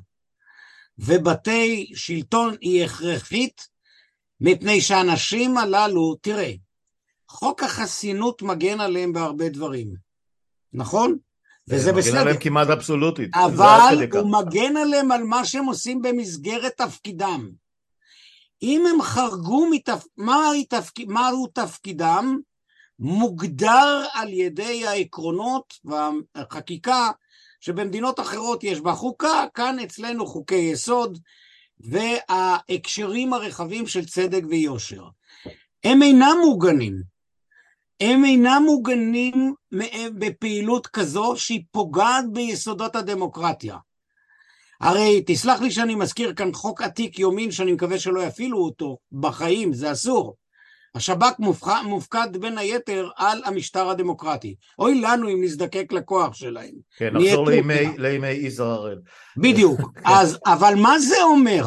Speaker 2: ובתי שלטון היא הכרחית, מפני שהאנשים הללו, תראה, חוק החסינות מגן עליהם בהרבה דברים, נכון?
Speaker 1: וזה בסדר. מגן עליהם כמעט אבסולוטית.
Speaker 2: אבל הוא מגן עליהם על מה שהם עושים במסגרת תפקידם. אם הם חרגו מתפ... מהו תפק... מה תפקידם, מוגדר על ידי העקרונות והחקיקה שבמדינות אחרות יש בה חוקה, כאן אצלנו חוקי יסוד וההקשרים הרחבים של צדק ויושר. הם אינם מוגנים. הם אינם מוגנים בפעילות כזו שהיא פוגעת ביסודות הדמוקרטיה. הרי תסלח לי שאני מזכיר כאן חוק עתיק יומין שאני מקווה שלא יפעילו אותו בחיים, זה אסור. השב"כ מופקד בין היתר על המשטר הדמוקרטי. אוי לנו אם נזדקק לכוח שלהם.
Speaker 1: כן, נחזור לימי, לימי יזהר הראל.
Speaker 2: בדיוק. כן. אז, אבל מה זה אומר?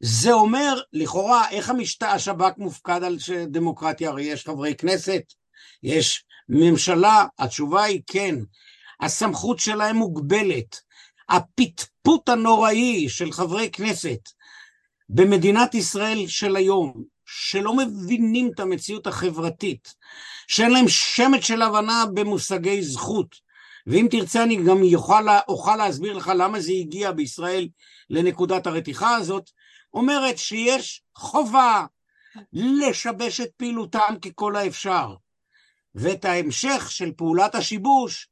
Speaker 2: זה אומר, לכאורה, איך המשטר, השב"כ מופקד על דמוקרטיה? הרי יש חברי כנסת, יש ממשלה, התשובה היא כן. הסמכות שלהם מוגבלת. הפטפוט הנוראי של חברי כנסת במדינת ישראל של היום, שלא מבינים את המציאות החברתית, שאין להם שמץ של הבנה במושגי זכות, ואם תרצה אני גם יוכל, אוכל להסביר לך למה זה הגיע בישראל לנקודת הרתיחה הזאת, אומרת שיש חובה לשבש את פעילותם ככל האפשר. ואת ההמשך של פעולת השיבוש,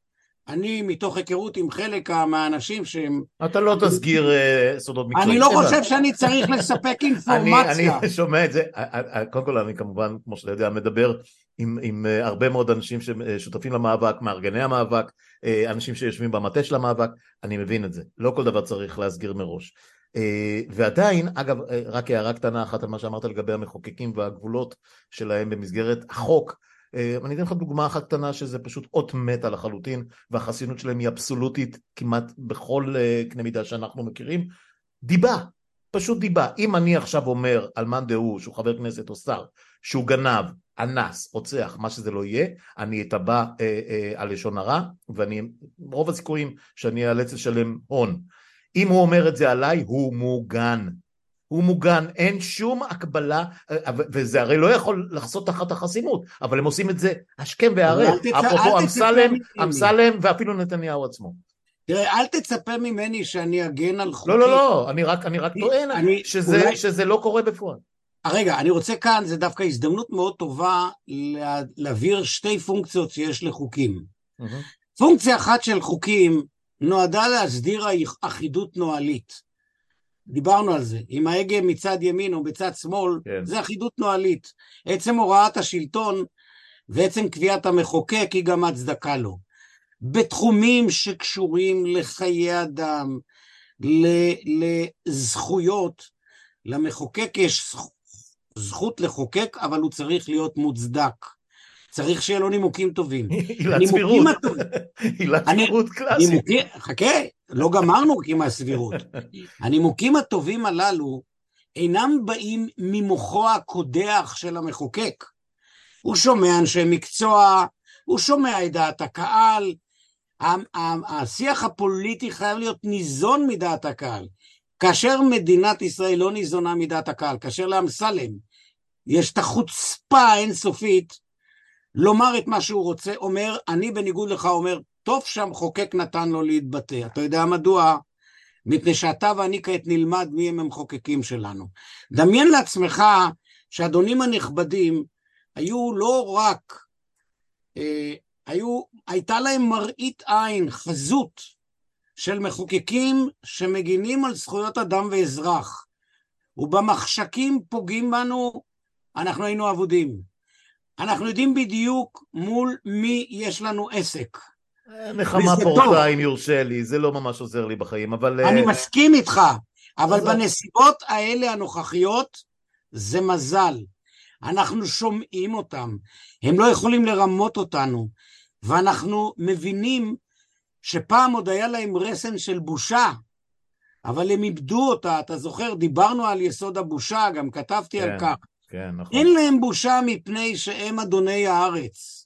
Speaker 2: אני מתוך היכרות עם חלק מהאנשים שהם...
Speaker 1: אתה לא תסגיר uh, סודות מקצועיים.
Speaker 2: אני לא חושב שאני צריך לספק אינפורמציה.
Speaker 1: אני, אני שומע את זה, קודם כל אני כמובן, כמו שאתה יודע, מדבר עם, עם הרבה מאוד אנשים ששותפים למאבק, מארגני המאבק, אנשים שיושבים במטה של המאבק, אני מבין את זה. לא כל דבר צריך להסגיר מראש. ועדיין, אגב, רק הערה קטנה אחת על מה שאמרת לגבי המחוקקים והגבולות שלהם במסגרת החוק, אה, אני אתן לך דוגמה אחת קטנה שזה פשוט אות מתה לחלוטין והחסינות שלהם היא אבסולוטית כמעט בכל אה, קנה מידה שאנחנו מכירים. דיבה, פשוט דיבה. אם אני עכשיו אומר על מאן דהוא שהוא חבר כנסת או שר שהוא גנב, אנס, רוצח, מה שזה לא יהיה אני אתבע אה, אה, על לשון הרע ואני רוב הסיכויים שאני אאלץ לשלם הון. אם הוא אומר את זה עליי הוא מוגן הוא מוגן, אין שום הקבלה, וזה הרי לא יכול לחסות תחת החסינות, אבל הם עושים את זה השכם והערב, אפרופו אמסלם, אמסלם ואפילו נתניהו עצמו.
Speaker 2: תראה, אל תצפה ממני שאני אגן על חוקים.
Speaker 1: לא, לא, לא, אני רק, אני רק טוען אני, שזה, אולי... שזה לא קורה בפועל.
Speaker 2: רגע, אני רוצה כאן, זה דווקא הזדמנות מאוד טובה לה, להעביר שתי פונקציות שיש לחוקים. Mm-hmm. פונקציה אחת של חוקים נועדה להסדיר אחידות נוהלית. דיברנו על זה, אם ההגה מצד ימין או בצד שמאל, כן. זה אחידות נוהלית. עצם הוראת השלטון ועצם קביעת המחוקק היא גם הצדקה לו. בתחומים שקשורים לחיי אדם, לזכויות, למחוקק יש זכות לחוקק, אבל הוא צריך להיות מוצדק. צריך שיהיה לו נימוקים טובים.
Speaker 1: עילת סבירות. עילת סבירות קלאסית.
Speaker 2: חכה, לא גמרנו עם הסבירות. הנימוקים הטובים הללו אינם באים ממוחו הקודח של המחוקק. הוא שומע אנשי מקצוע, הוא שומע את דעת הקהל, השיח הפוליטי חייב להיות ניזון מדעת הקהל. כאשר מדינת ישראל לא ניזונה מדעת הקהל, כאשר לאמסלם יש את החוצפה האינסופית לומר את מה שהוא רוצה, אומר, אני בניגוד לך אומר, טוב שהמחוקק נתן לו להתבטא. אתה יודע מדוע? מפני שאתה ואני כעת נלמד מי הם המחוקקים שלנו. דמיין לעצמך שהאדונים הנכבדים היו לא רק אה, היו, הייתה להם מראית עין, חזות, של מחוקקים שמגינים על זכויות אדם ואזרח, ובמחשכים פוגעים בנו, אנחנו היינו אבודים. אנחנו יודעים בדיוק מול מי יש לנו עסק.
Speaker 1: נחמה פורטה אם יורשה לי, זה לא ממש עוזר לי בחיים, אבל...
Speaker 2: אני מסכים איתך, אבל בנסיבות האלה הנוכחיות, זה מזל. אנחנו שומעים אותם, הם לא יכולים לרמות אותנו, ואנחנו מבינים שפעם עוד היה להם רסן של בושה, אבל הם איבדו אותה, אתה זוכר, דיברנו על יסוד הבושה, גם כתבתי כן, על כך.
Speaker 1: כן, נכון.
Speaker 2: אין להם בושה מפני שהם אדוני הארץ.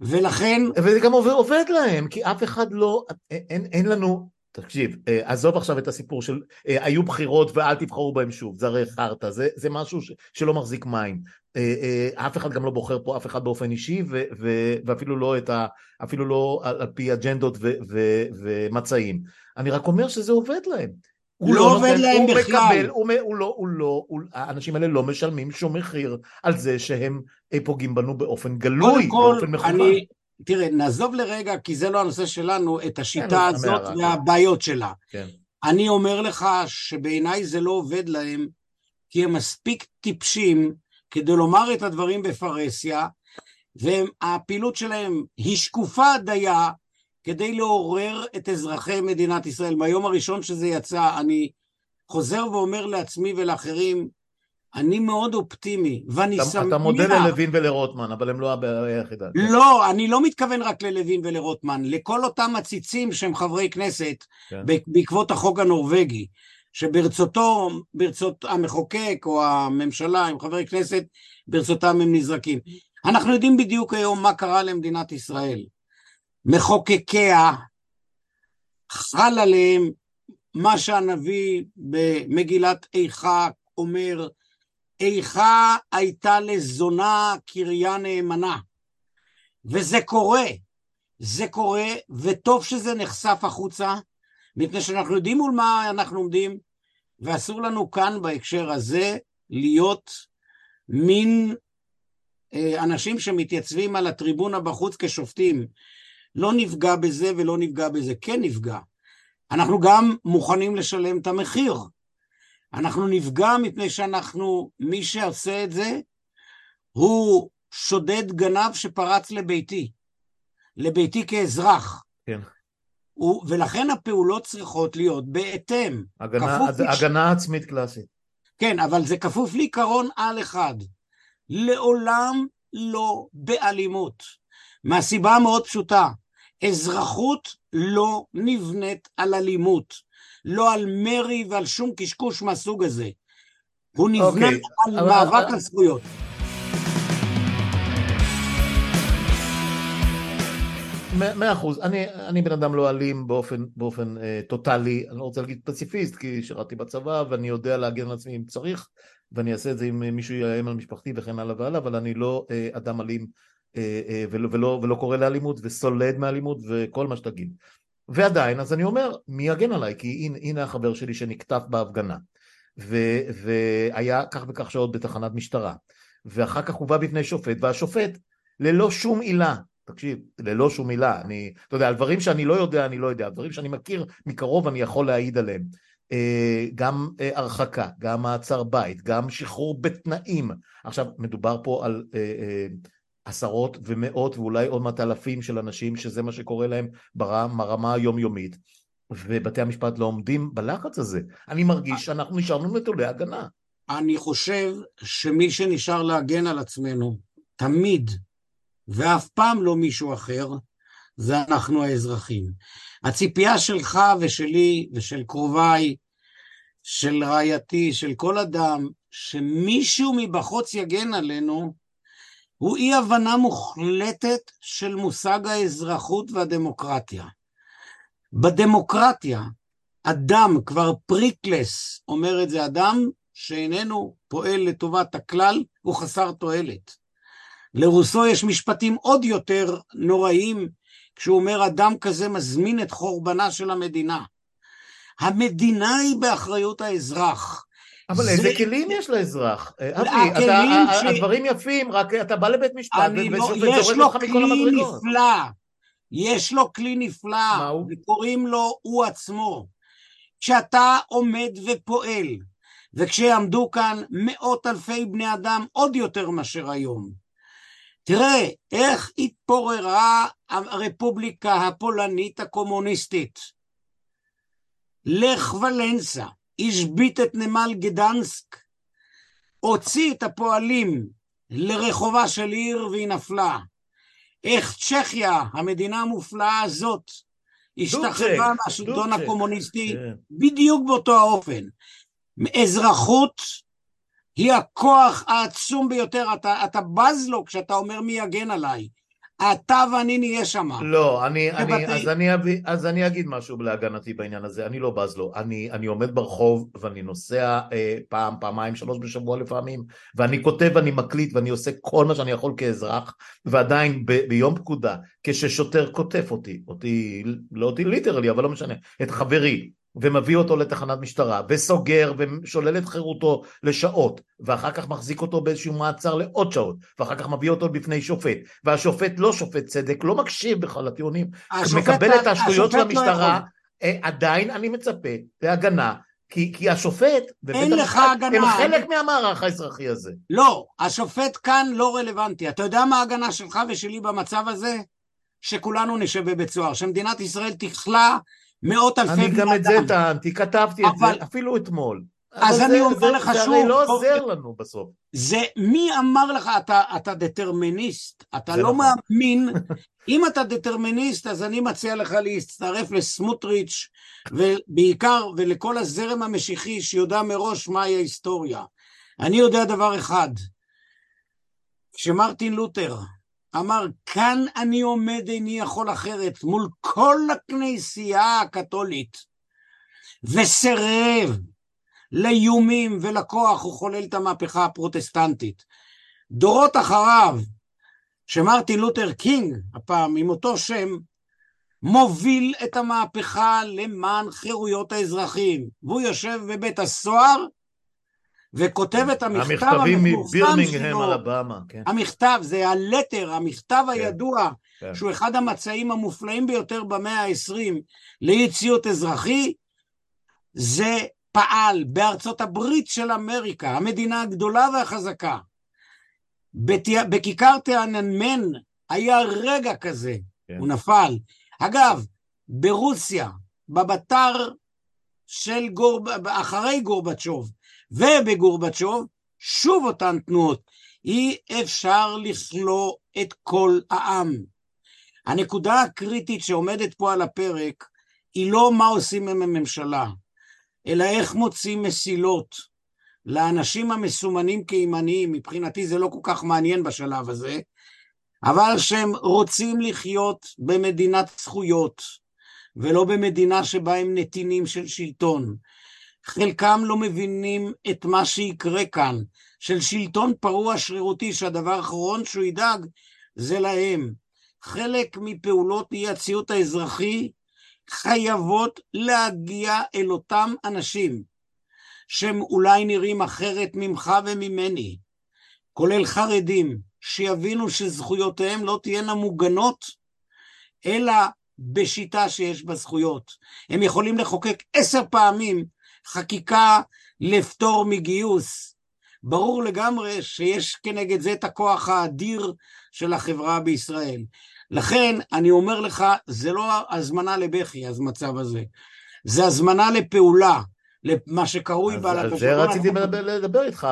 Speaker 2: ולכן...
Speaker 1: וזה גם עובד, עובד להם, כי אף אחד לא... אין, אין לנו... תקשיב, אה, עזוב עכשיו את הסיפור של אה, היו בחירות ואל תבחרו בהם שוב, זה הרי חרטא, זה, זה משהו ש, שלא מחזיק מים. אה, אף אחד גם לא בוחר פה אף אחד באופן אישי ו, ו, ואפילו לא, ה, אפילו לא על, על פי אג'נדות ו, ו, ומצעים. אני רק אומר שזה עובד להם.
Speaker 2: הוא לא, לא עובד נותן, להם
Speaker 1: הוא
Speaker 2: בכלל.
Speaker 1: מקבל, הוא, הוא לא, הוא לא, הוא, האנשים האלה לא משלמים שום מחיר על זה שהם פוגעים בנו באופן גלוי, באופן מכוון.
Speaker 2: תראה, נעזוב לרגע, כי זה לא הנושא שלנו, את השיטה כן, הזאת והבעיות שלה.
Speaker 1: כן.
Speaker 2: אני אומר לך שבעיניי זה לא עובד להם, כי הם מספיק טיפשים כדי לומר את הדברים בפרהסיה, והפעילות שלהם היא שקופה דייה כדי לעורר את אזרחי מדינת ישראל. מהיום הראשון שזה יצא, אני חוזר ואומר לעצמי ולאחרים, אני מאוד אופטימי, ואני שמח...
Speaker 1: אתה מודה ללוין ולרוטמן, אבל הם לא הבעיה היחידה.
Speaker 2: לא, אני לא מתכוון רק ללוין ולרוטמן, לכל אותם עציצים שהם חברי כנסת, כן. בעקבות החוק הנורבגי, שברצותו, ברצות המחוקק או הממשלה עם חברי כנסת, ברצותם הם נזרקים. אנחנו יודעים בדיוק היום מה קרה למדינת ישראל. מחוקקיה, חל עליהם מה שהנביא במגילת איכה אומר, איכה הייתה לזונה קריה נאמנה. וזה קורה, זה קורה, וטוב שזה נחשף החוצה, מפני שאנחנו יודעים מול מה אנחנו עומדים, ואסור לנו כאן בהקשר הזה להיות מין אה, אנשים שמתייצבים על הטריבונה בחוץ כשופטים. לא נפגע בזה ולא נפגע בזה, כן נפגע. אנחנו גם מוכנים לשלם את המחיר. אנחנו נפגע מפני שאנחנו, מי שעושה את זה, הוא שודד גנב שפרץ לביתי, לביתי כאזרח.
Speaker 1: כן.
Speaker 2: הוא, ולכן הפעולות צריכות להיות בהתאם.
Speaker 1: הגנה, הגנה לש... עצמית קלאסית.
Speaker 2: כן, אבל זה כפוף לעיקרון על אחד. לעולם לא באלימות. מהסיבה המאוד פשוטה, אזרחות לא נבנית על אלימות. לא על מרי ועל שום קשקוש מהסוג הזה. הוא נבנה okay. אוקיי, על אבל... מאבק על זכויות.
Speaker 1: מאה אחוז, אני, אני בן אדם לא אלים באופן, באופן אה, טוטאלי, אני לא רוצה להגיד פציפיסט כי שירתי בצבא ואני יודע להגן על עצמי אם צריך ואני אעשה את זה אם מישהו יאיים על משפחתי וכן הלאה והלאה, אבל אני לא אה, אדם אלים ולא, ולא, ולא קורא לאלימות וסולד מאלימות וכל מה שתגיד. ועדיין, אז אני אומר, מי יגן עליי? כי הנה, הנה החבר שלי שנקטף בהפגנה, ו, והיה כך וכך שעות בתחנת משטרה, ואחר כך הובא בפני שופט, והשופט, ללא שום עילה, תקשיב, ללא שום עילה, אני, אתה יודע, על דברים שאני לא יודע, אני לא יודע, על דברים שאני מכיר מקרוב, אני יכול להעיד עליהם. אה, גם אה, הרחקה, גם מעצר בית, גם שחרור בתנאים. עכשיו, מדובר פה על אה, עשרות ומאות ואולי עוד מעט אלפים של אנשים שזה מה שקורה להם ברמה היומיומית ובתי המשפט לא עומדים בלחץ הזה. אני מרגיש שאנחנו נשארנו נטולי הגנה.
Speaker 2: אני חושב שמי שנשאר להגן על עצמנו תמיד ואף פעם לא מישהו אחר זה אנחנו האזרחים. הציפייה שלך ושלי ושל קרוביי, של רעייתי, של כל אדם, שמישהו מבחוץ יגן עלינו, הוא אי הבנה מוחלטת של מושג האזרחות והדמוקרטיה. בדמוקרטיה, אדם, כבר פריקלס אומר את זה, אדם שאיננו פועל לטובת הכלל, הוא חסר תועלת. לרוסו יש משפטים עוד יותר נוראיים, כשהוא אומר אדם כזה מזמין את חורבנה של המדינה. המדינה היא באחריות האזרח.
Speaker 1: אבל
Speaker 2: זה-
Speaker 1: איזה כלים יש לאזרח? אה, אבי,
Speaker 2: הכלים
Speaker 1: אתה-
Speaker 2: ש-
Speaker 1: הדברים יפים, רק אתה בא לבית משפט
Speaker 2: לא,
Speaker 1: ושופט
Speaker 2: יש
Speaker 1: זורק
Speaker 2: לו
Speaker 1: אותך מכל
Speaker 2: כלי
Speaker 1: המדרגות.
Speaker 2: נפלא, יש לו כלי נפלא? וקוראים לו הוא עצמו. כשאתה עומד ופועל, וכשיעמדו כאן מאות אלפי בני אדם עוד יותר מאשר היום, תראה איך התפוררה הרפובליקה הפולנית הקומוניסטית. לך ולנסה, השבית את נמל גדנסק, הוציא את הפועלים לרחובה של עיר והיא נפלה. איך צ'כיה, המדינה המופלאה הזאת, השתחררה מהשלטון. הקומוניסטי
Speaker 1: כן.
Speaker 2: בדיוק באותו האופן. אזרחות היא הכוח העצום ביותר, אתה, אתה בז לו כשאתה אומר מי יגן עליי. אתה ואני נהיה שם.
Speaker 1: לא, אני, אני, אז, אני אז אני אגיד משהו להגנתי בעניין הזה, אני לא בז לו, אני, אני עומד ברחוב ואני נוסע אה, פעם, פעמיים, שלוש בשבוע לפעמים, ואני כותב ואני מקליט ואני עושה כל מה שאני יכול כאזרח, ועדיין ב, ביום פקודה, כששוטר קוטף אותי, אותי, לא אותי ליטרלי, אבל לא משנה, את חברי, ומביא אותו לתחנת משטרה, וסוגר ושולל את חירותו לשעות, ואחר כך מחזיק אותו באיזשהו מעצר לעוד שעות, ואחר כך מביא אותו בפני שופט, והשופט לא שופט צדק, לא מקשיב בכלל לטיעונים, מקבל את השטויות של
Speaker 2: לא
Speaker 1: המשטרה. אה, עדיין אני מצפה להגנה, כי, כי השופט
Speaker 2: אין לך
Speaker 1: המשפט
Speaker 2: הגנה.
Speaker 1: הם חלק מהמערך האזרחי הזה.
Speaker 2: לא, השופט כאן לא רלוונטי. אתה יודע מה ההגנה שלך ושלי במצב הזה? שכולנו נשב בבית סוהר, שמדינת ישראל תכלה מאות אלפי
Speaker 1: אני
Speaker 2: בני
Speaker 1: גם את זה
Speaker 2: אדם.
Speaker 1: טענתי, כתבתי את
Speaker 2: אבל-
Speaker 1: זה אפילו אתמול.
Speaker 2: אז אני
Speaker 1: זה-
Speaker 2: אומר
Speaker 1: זה-
Speaker 2: לך
Speaker 1: זה
Speaker 2: שוב,
Speaker 1: הרי לא
Speaker 2: בוא-
Speaker 1: עוזר לנו בסוף.
Speaker 2: זה, מי אמר לך, אתה, אתה דטרמיניסט, אתה
Speaker 1: זה
Speaker 2: לא
Speaker 1: נכון.
Speaker 2: מאמין, אם אתה דטרמיניסט, אז אני מציע לך להצטרף לסמוטריץ', ובעיקר, ולכל הזרם המשיחי שיודע מראש מהי ההיסטוריה. אני יודע דבר אחד, כשמרטין לותר אמר, כאן אני עומד איני יכול אחרת, מול כל הכנסייה הקתולית, וסירב לאיומים ולכוח, הוא חולל את המהפכה הפרוטסטנטית. דורות אחריו, שמרטין לותר קינג, הפעם עם אותו שם, מוביל את המהפכה למען חירויות האזרחים, והוא יושב בבית הסוהר וכותב את המכתב המפורסם שלו.
Speaker 1: אלבמה, כן.
Speaker 2: המכתב, זה הלטר, המכתב הידוע,
Speaker 1: כן.
Speaker 2: שהוא אחד המצעים המופלאים ביותר במאה ה-20 לאי ציות אזרחי, זה פעל בארצות הברית של אמריקה, המדינה הגדולה והחזקה. בת... בכיכר תיאננמן היה רגע כזה,
Speaker 1: כן.
Speaker 2: הוא נפל. אגב, ברוסיה, בבתר של גורב... אחרי גורבצ'וב ובגורבצ'וב, שוב אותן תנועות. אי אפשר לכלוא את כל העם. הנקודה הקריטית שעומדת פה על הפרק היא לא מה עושים עם הממשלה, אלא איך מוצאים מסילות לאנשים המסומנים כימניים, מבחינתי זה לא כל כך מעניין בשלב הזה, אבל שהם רוצים לחיות במדינת זכויות, ולא במדינה שבה הם נתינים של שלטון. חלקם לא מבינים את מה שיקרה כאן, של שלטון פרוע שרירותי, שהדבר האחרון שהוא ידאג זה להם. חלק מפעולות אי הציות האזרחי חייבות להגיע אל אותם אנשים שהם אולי נראים אחרת ממך וממני, כולל חרדים, שיבינו שזכויותיהם לא תהיינה מוגנות, אלא בשיטה שיש בה זכויות. הם יכולים לחוקק עשר פעמים חקיקה לפטור מגיוס. ברור לגמרי שיש כנגד זה את הכוח האדיר של החברה בישראל. לכן אני אומר לך, זה לא הזמנה לבכי, המצב הזה. זה הזמנה לפעולה, למה שקרוי בעל
Speaker 1: על זה רציתי לדבר- לדבר איתך,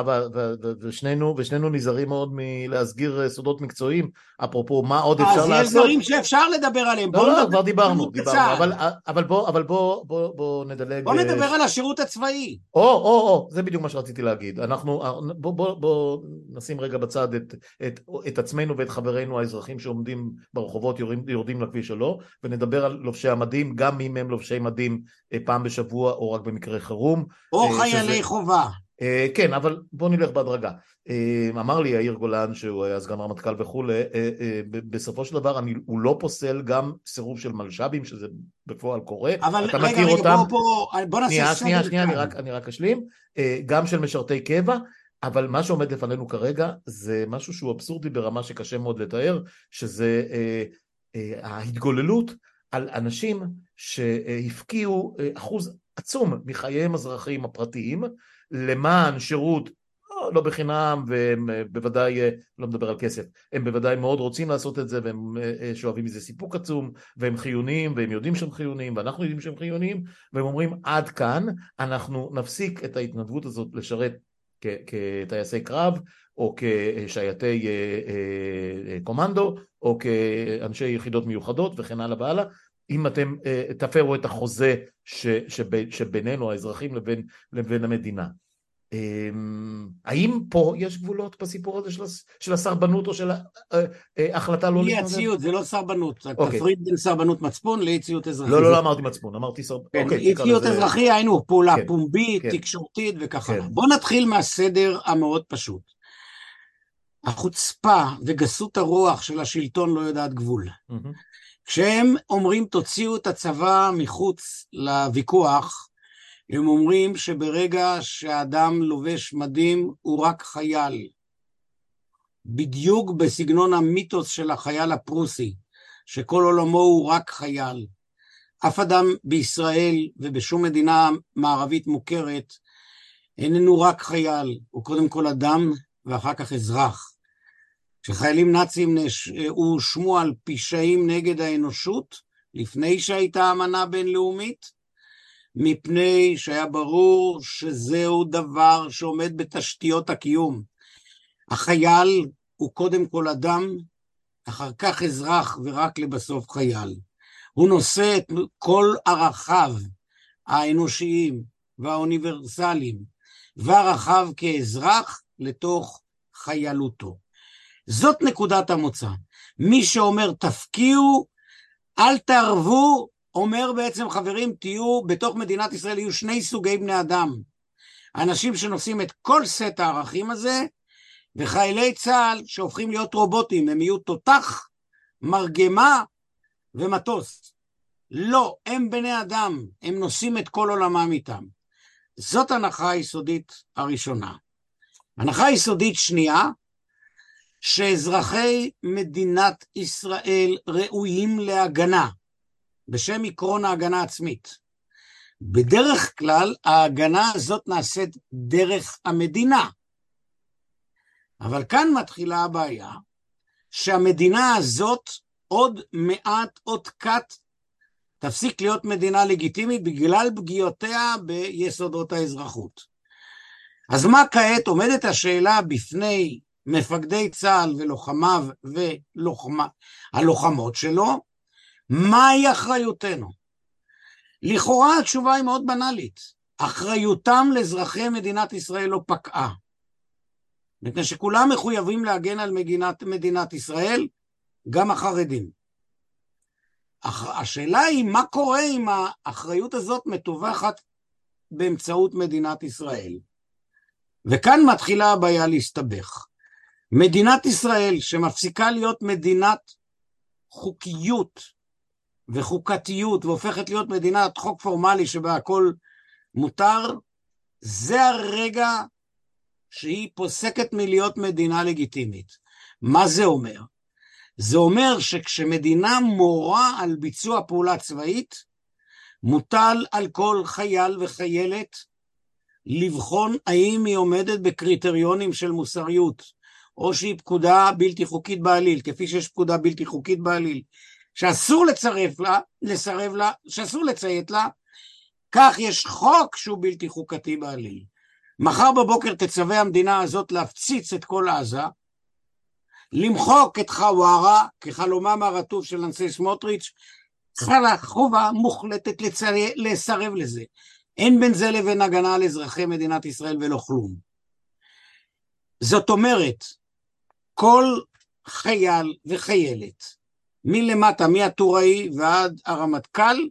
Speaker 1: ושנינו ושנינו נזהרים מאוד מלהסגיר אה, סודות מקצועיים, אפרופו מה עוד אפשר
Speaker 2: אז יש
Speaker 1: לעשות.
Speaker 2: דברים שאפשר לדבר עליהם.
Speaker 1: לא, לא,
Speaker 2: נדבר
Speaker 1: כבר דיברנו, דיברנו,
Speaker 2: בצה"ל.
Speaker 1: אבל, אבל בוא, אבל בוא, בוא, בוא נדלג.
Speaker 2: בוא
Speaker 1: אה,
Speaker 2: נדבר על השירות הצבאי.
Speaker 1: או, או, או, זה בדיוק מה שרציתי להגיד. אנחנו, בוא, בוא, בוא נשים רגע בצד את, את, את עצמנו ואת חברינו האזרחים שעומדים ברחובות, יורדים, יורדים לכביש או לא, ונדבר על לובשי המדים, גם אם הם לובשי מדים אה, פעם בשבוע או רק במקרה חירום.
Speaker 2: או
Speaker 1: אה,
Speaker 2: חיילי
Speaker 1: שזה-
Speaker 2: חובה.
Speaker 1: אה, כן, אבל בוא נלך בהדרגה. אה, אמר לי יאיר גולן, שהוא היה סגן רמטכ"ל וכולי, אה, בסופו של דבר אני, הוא לא פוסל גם סירוב של מלש"בים, שזה בפועל קורה.
Speaker 2: אבל רגע, רגע, אותם... בוא, בוא, בוא נעשה
Speaker 1: סדר שנייה, שנייה, אני רק, אני רק אשלים. גם של משרתי קבע, אבל מה שעומד לפנינו כרגע זה משהו שהוא אבסורדי ברמה שקשה מאוד לתאר, שזה ההתגוללות על אנשים שהפקיעו אחוז עצום מחייהם האזרחיים הפרטיים למען שירות לא, לא בחינם והם אה, בוודאי, אה, לא מדבר על כסף, הם בוודאי מאוד רוצים לעשות את זה והם אה, שואבים מזה סיפוק עצום והם חיוניים והם יודעים שהם חיוניים ואנחנו יודעים שהם חיוניים והם אומרים עד כאן אנחנו נפסיק את ההתנדבות הזאת לשרת כטייסי קרב או כשייטי קומנדו או כאנשי יחידות מיוחדות וכן הלאה והלאה אם אתם תפרו את החוזה שבינינו האזרחים לבין, לבין המדינה אמ, האם פה יש גבולות בסיפור הזה של הסרבנות או של ההחלטה אה, אה, לא
Speaker 2: להתנדב? אי הציות, זה לא סרבנות, אוקיי. תפריד בין סרבנות מצפון לאי ציות אזרחי.
Speaker 1: לא, לא, לא אמרתי מצפון, אמרתי סרבנות.
Speaker 2: כן, אוקיי, אי ציות אזרחי היינו פעולה כן, פומבית, כן. תקשורתית וככה. בואו נתחיל מהסדר המאוד פשוט. החוצפה וגסות הרוח של השלטון לא יודעת גבול. כשהם אומרים תוציאו את הצבא מחוץ לוויכוח, הם אומרים שברגע שאדם לובש מדים הוא רק חייל. בדיוק בסגנון המיתוס של החייל הפרוסי, שכל עולמו הוא רק חייל. אף אדם בישראל ובשום מדינה מערבית מוכרת איננו רק חייל, הוא קודם כל אדם ואחר כך אזרח. כשחיילים נאצים הואשמו על פשעים נגד האנושות, לפני שהייתה אמנה בינלאומית, מפני שהיה ברור שזהו דבר שעומד בתשתיות הקיום. החייל הוא קודם כל אדם, אחר כך אזרח ורק לבסוף חייל. הוא נושא את כל ערכיו האנושיים והאוניברסליים וערכיו כאזרח לתוך חיילותו. זאת נקודת המוצא. מי שאומר תפקיעו, אל תערבו, אומר בעצם חברים תהיו, בתוך מדינת ישראל יהיו שני סוגי בני אדם. אנשים שנושאים את כל סט הערכים הזה, וחיילי צה"ל שהופכים להיות רובוטים, הם יהיו תותח, מרגמה ומטוס. לא, הם בני אדם, הם נושאים את כל עולמם איתם. זאת הנחה היסודית הראשונה. הנחה יסודית שנייה, שאזרחי מדינת ישראל ראויים להגנה. בשם עקרון ההגנה העצמית. בדרך כלל ההגנה הזאת נעשית דרך המדינה. אבל כאן מתחילה הבעיה, שהמדינה הזאת עוד מעט, עוד קט, תפסיק להיות מדינה לגיטימית בגלל פגיעותיה ביסודות האזרחות. אז מה כעת? עומדת השאלה בפני מפקדי צה"ל ולוחמיו והלוחמות שלו, מהי אחריותנו? לכאורה התשובה היא מאוד בנאלית. אחריותם לאזרחי מדינת ישראל לא פקעה. מפני שכולם מחויבים להגן על מדינת, מדינת ישראל, גם החרדים. אך השאלה היא מה קורה אם האחריות הזאת מתווכת באמצעות מדינת ישראל. וכאן מתחילה הבעיה להסתבך. מדינת ישראל שמפסיקה להיות מדינת חוקיות וחוקתיות והופכת להיות מדינת חוק פורמלי שבה הכל מותר, זה הרגע שהיא פוסקת מלהיות מדינה לגיטימית. מה זה אומר? זה אומר שכשמדינה מורה על ביצוע פעולה צבאית, מוטל על כל חייל וחיילת לבחון האם היא עומדת בקריטריונים של מוסריות, או שהיא פקודה בלתי חוקית בעליל, כפי שיש פקודה בלתי חוקית בעליל, שאסור לצרף לה, לסרב לה, שאסור לציית לה, כך יש חוק שהוא בלתי חוקתי בעליל. מחר בבוקר תצווה המדינה הזאת להפציץ את כל עזה, למחוק את חווארה כחלומם הרטוב של אנשי סמוטריץ', חלה חובה מוחלטת לצר... לסרב לזה. אין בין זה לבין הגנה על אזרחי מדינת ישראל ולא כלום. זאת אומרת, כל חייל וחיילת מלמטה, מהטוראי ועד הרמטכ"ל,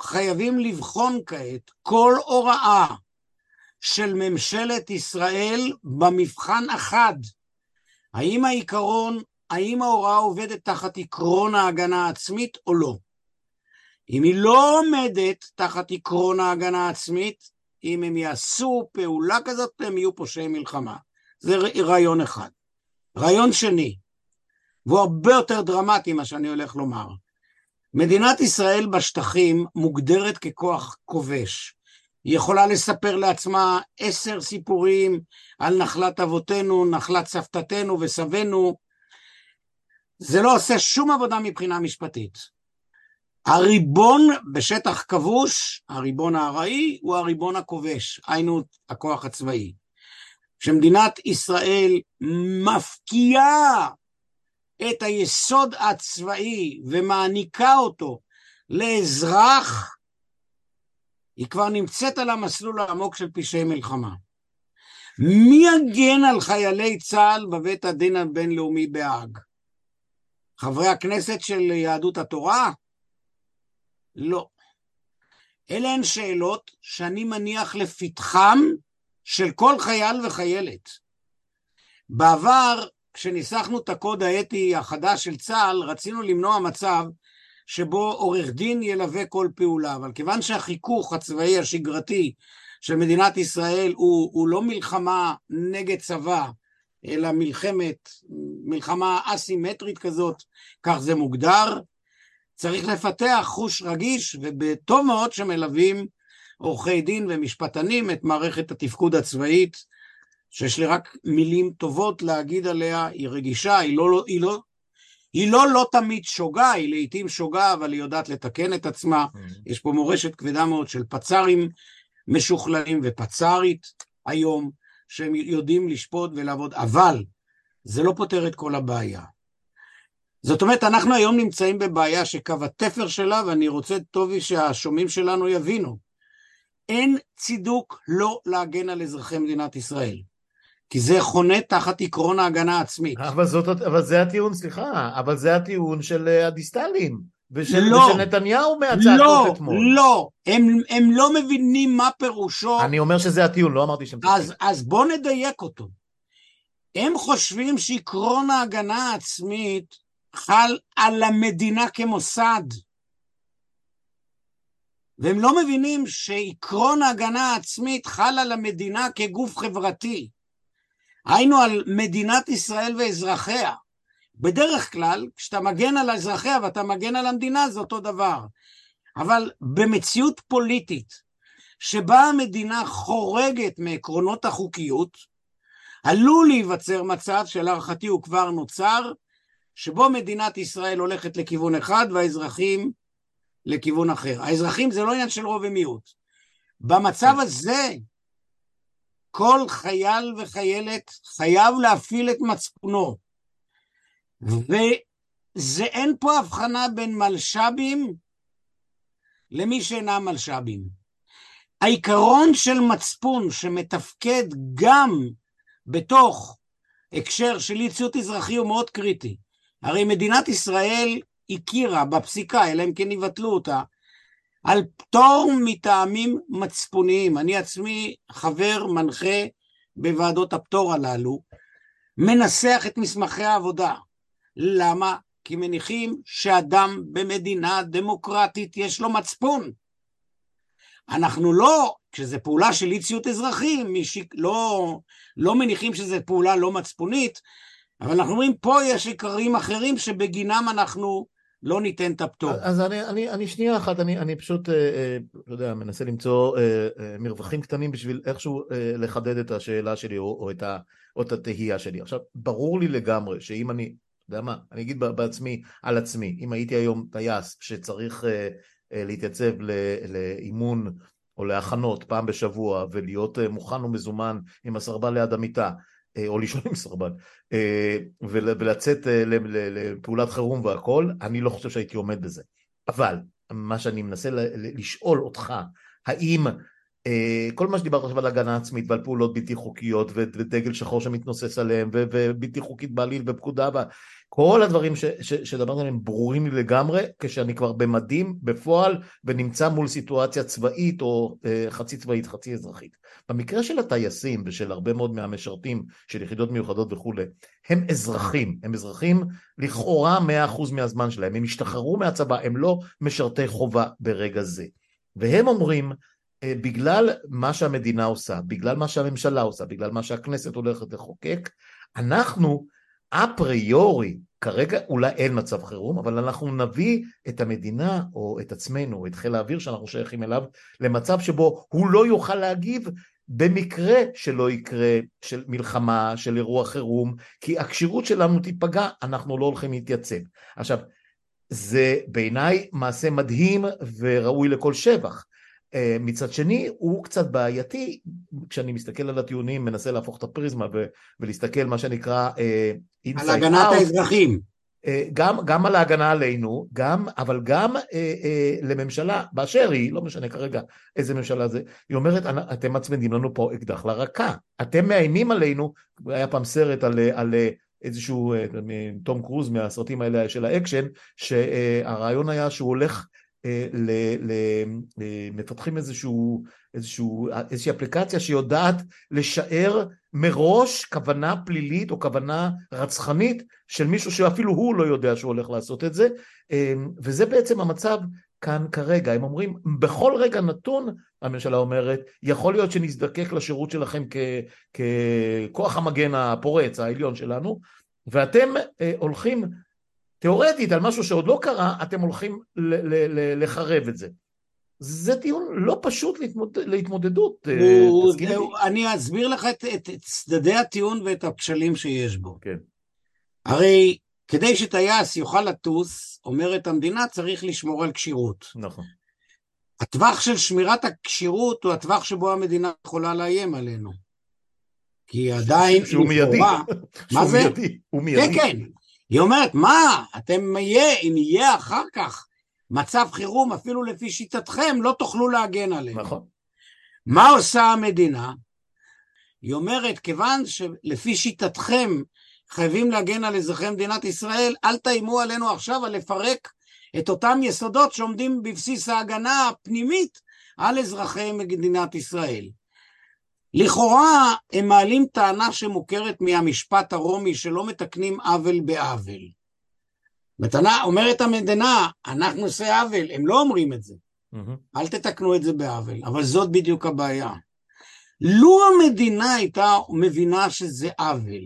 Speaker 2: חייבים לבחון כעת כל הוראה של ממשלת ישראל במבחן אחד. האם העיקרון, האם ההוראה עובדת תחת עקרון ההגנה העצמית או לא? אם היא לא עומדת תחת עקרון ההגנה העצמית, אם הם יעשו פעולה כזאת, הם יהיו פושעי מלחמה. זה רעיון אחד. רעיון שני, והוא הרבה יותר דרמטי ממה שאני הולך לומר. מדינת ישראל בשטחים מוגדרת ככוח כובש. היא יכולה לספר לעצמה עשר סיפורים על נחלת אבותינו, נחלת סבתתנו וסבינו. זה לא עושה שום עבודה מבחינה משפטית. הריבון בשטח כבוש, הריבון הארעי, הוא הריבון הכובש, היינו הכוח הצבאי. שמדינת ישראל מפקיעה את היסוד הצבאי ומעניקה אותו לאזרח, היא כבר נמצאת על המסלול העמוק של פשעי מלחמה. מי יגן על חיילי צה"ל בבית הדין הבינלאומי בהאג? חברי הכנסת של יהדות התורה? לא. אלה הן שאלות שאני מניח לפתחם של כל חייל וחיילת. בעבר, כשניסחנו את הקוד האתי החדש של צה"ל, רצינו למנוע מצב שבו עורך דין ילווה כל פעולה, אבל כיוון שהחיכוך הצבאי השגרתי של מדינת ישראל הוא, הוא לא מלחמה נגד צבא, אלא מלחמת, מלחמה אסימטרית כזאת, כך זה מוגדר, צריך לפתח חוש רגיש, וטוב מאוד שמלווים עורכי דין ומשפטנים את מערכת התפקוד הצבאית, שיש לי רק מילים טובות להגיד עליה, היא רגישה, היא לא, היא לא, היא לא לא תמיד שוגה, היא לעיתים שוגה, אבל היא יודעת לתקן את עצמה. Mm-hmm. יש פה מורשת כבדה מאוד של פצ"רים משוכללים ופצ"רית היום, שהם יודעים לשפוט ולעבוד, אבל זה לא פותר את כל הבעיה. זאת אומרת, אנחנו היום נמצאים בבעיה שקו התפר שלה, ואני רוצה טובי שהשומעים שלנו יבינו, אין צידוק לא להגן על אזרחי מדינת ישראל. כי זה חונה תחת עקרון ההגנה העצמית.
Speaker 1: אבל, זאת, אבל זה הטיעון, סליחה, אבל זה הטיעון של אה, הדיסטלים. ושל, לא, ושל נתניהו מהצעקות
Speaker 2: לא,
Speaker 1: אתמול.
Speaker 2: לא, לא, הם, הם לא מבינים מה פירושו.
Speaker 1: אני אומר שזה הטיעון, לא אמרתי שהם...
Speaker 2: אז, אז בואו נדייק אותו. הם חושבים שעקרון ההגנה העצמית חל על המדינה כמוסד. והם לא מבינים שעקרון ההגנה העצמית חל על המדינה כגוף חברתי. היינו על מדינת ישראל ואזרחיה. בדרך כלל, כשאתה מגן על אזרחיה ואתה מגן על המדינה, זה אותו דבר. אבל במציאות פוליטית, שבה המדינה חורגת מעקרונות החוקיות, עלול להיווצר מצב שלהערכתי הוא כבר נוצר, שבו מדינת ישראל הולכת לכיוון אחד והאזרחים לכיוון אחר. האזרחים זה לא עניין של רוב ומיעוט. במצב הזה, כל חייל וחיילת חייב להפעיל את מצפונו. וזה אין פה הבחנה בין מלש"בים למי שאינם מלש"בים. העיקרון של מצפון שמתפקד גם בתוך הקשר של אי ציות אזרחי הוא מאוד קריטי. הרי מדינת ישראל הכירה בפסיקה, אלא אם כן יבטלו אותה, על פטור מטעמים מצפוניים. אני עצמי חבר מנחה בוועדות הפטור הללו, מנסח את מסמכי העבודה. למה? כי מניחים שאדם במדינה דמוקרטית יש לו מצפון. אנחנו לא, כשזה פעולה של אי ציות אזרחי, שיק, לא, לא מניחים שזו פעולה לא מצפונית, אבל אנחנו אומרים, פה יש עיקרים אחרים שבגינם אנחנו לא ניתן את הפטור.
Speaker 1: אז אני, אני, אני שנייה אחת, אני, אני פשוט, אה, לא יודע, מנסה למצוא אה, אה, מרווחים קטנים בשביל איכשהו אה, לחדד את השאלה שלי או, או, את ה, או את התהייה שלי. עכשיו, ברור לי לגמרי שאם אני, אתה יודע מה, אני אגיד בעצמי, על עצמי, אם הייתי היום טייס שצריך אה, אה, להתייצב לאימון או להכנות פעם בשבוע ולהיות אה, מוכן ומזומן עם הסרבל ליד המיטה, או לישון עם סרבן, אה, ולצאת אה, לפעולת חירום והכל, אני לא חושב שהייתי עומד בזה. אבל מה שאני מנסה לשאול אותך, האם כל מה שדיברת עכשיו על הגנה עצמית ועל פעולות בלתי חוקיות ודגל שחור שמתנוסס עליהם ובלתי חוקית בעליל ופקודה כל הדברים ש, עליהם ברורים לי לגמרי כשאני כבר במדים בפועל ונמצא מול סיטואציה צבאית או אה, חצי צבאית חצי אזרחית. במקרה של הטייסים ושל הרבה מאוד מהמשרתים של יחידות מיוחדות וכולי הם אזרחים, הם אזרחים לכאורה 100% מהזמן שלהם, הם השתחררו מהצבא, הם לא משרתי חובה ברגע זה. והם אומרים אה, בגלל מה שהמדינה עושה, בגלל מה שהממשלה עושה, בגלל מה שהכנסת הולכת לחוקק, אנחנו אפריורי, כרגע אולי אין מצב חירום, אבל אנחנו נביא את המדינה או את עצמנו, את חיל האוויר שאנחנו שייכים אליו, למצב שבו הוא לא יוכל להגיב במקרה שלא יקרה של מלחמה, של אירוע חירום, כי הכשירות שלנו תיפגע, אנחנו לא הולכים להתייצב. עכשיו, זה בעיניי מעשה מדהים וראוי לכל שבח. אה, מצד שני הוא קצת בעייתי כשאני מסתכל על הטיעונים מנסה להפוך את הפריזמה ו- ולהסתכל מה שנקרא
Speaker 2: uh, על הגנת out, האזרחים.
Speaker 1: uh, גם, גם על ההגנה עלינו גם אבל גם uh, uh, לממשלה באשר היא לא משנה כרגע איזה ממשלה זה היא אומרת אתם מצמידים לנו פה אקדח לרקה. אתם מאיימים עלינו. היה פעם סרט על, על איזשהו תום קרוז מהסרטים האלה של האקשן שהרעיון היה שהוא הולך מפתחים איזשהו, איזשהו, איזושהי אפליקציה שיודעת לשער מראש כוונה פלילית או כוונה רצחנית של מישהו שאפילו הוא לא יודע שהוא הולך לעשות את זה. וזה בעצם המצב כאן כרגע, הם אומרים בכל רגע נתון הממשלה אומרת יכול להיות שנזדקק לשירות שלכם ככוח המגן הפורץ העליון שלנו ואתם אה, הולכים תיאורטית על משהו שעוד לא קרה, אתם הולכים לחרב את זה. זה טיעון לא פשוט להתמוד... להתמודדות.
Speaker 2: אה, אני אסביר לך את, את, את צדדי הטיעון ואת הכשלים שיש בו.
Speaker 1: כן.
Speaker 2: הרי כדי שטייס יוכל לטוס, אומרת המדינה, צריך לשמור על כשירות.
Speaker 1: נכון.
Speaker 2: הטווח של שמירת הכשירות הוא הטווח שבו המדינה יכולה לאיים עלינו. כי עדיין,
Speaker 1: שהוא מיידי.
Speaker 2: מה זה?
Speaker 1: הוא מיידי.
Speaker 2: כן, כן. היא אומרת, מה, אתם יהיה, אם יהיה אחר כך מצב חירום, אפילו לפי שיטתכם, לא תוכלו להגן עליהם.
Speaker 1: נכון.
Speaker 2: מה עושה המדינה? היא אומרת, כיוון שלפי שיטתכם חייבים להגן על אזרחי מדינת ישראל, אל תאיימו עלינו עכשיו על לפרק את אותם יסודות שעומדים בבסיס ההגנה הפנימית על אזרחי מדינת ישראל. לכאורה הם מעלים טענה שמוכרת מהמשפט הרומי שלא מתקנים עוול בעוול. מתנה, אומרת המדינה, אנחנו עושה עוול, הם לא אומרים את זה. Mm-hmm. אל תתקנו את זה בעוול, אבל זאת בדיוק הבעיה. לו המדינה הייתה מבינה שזה עוול,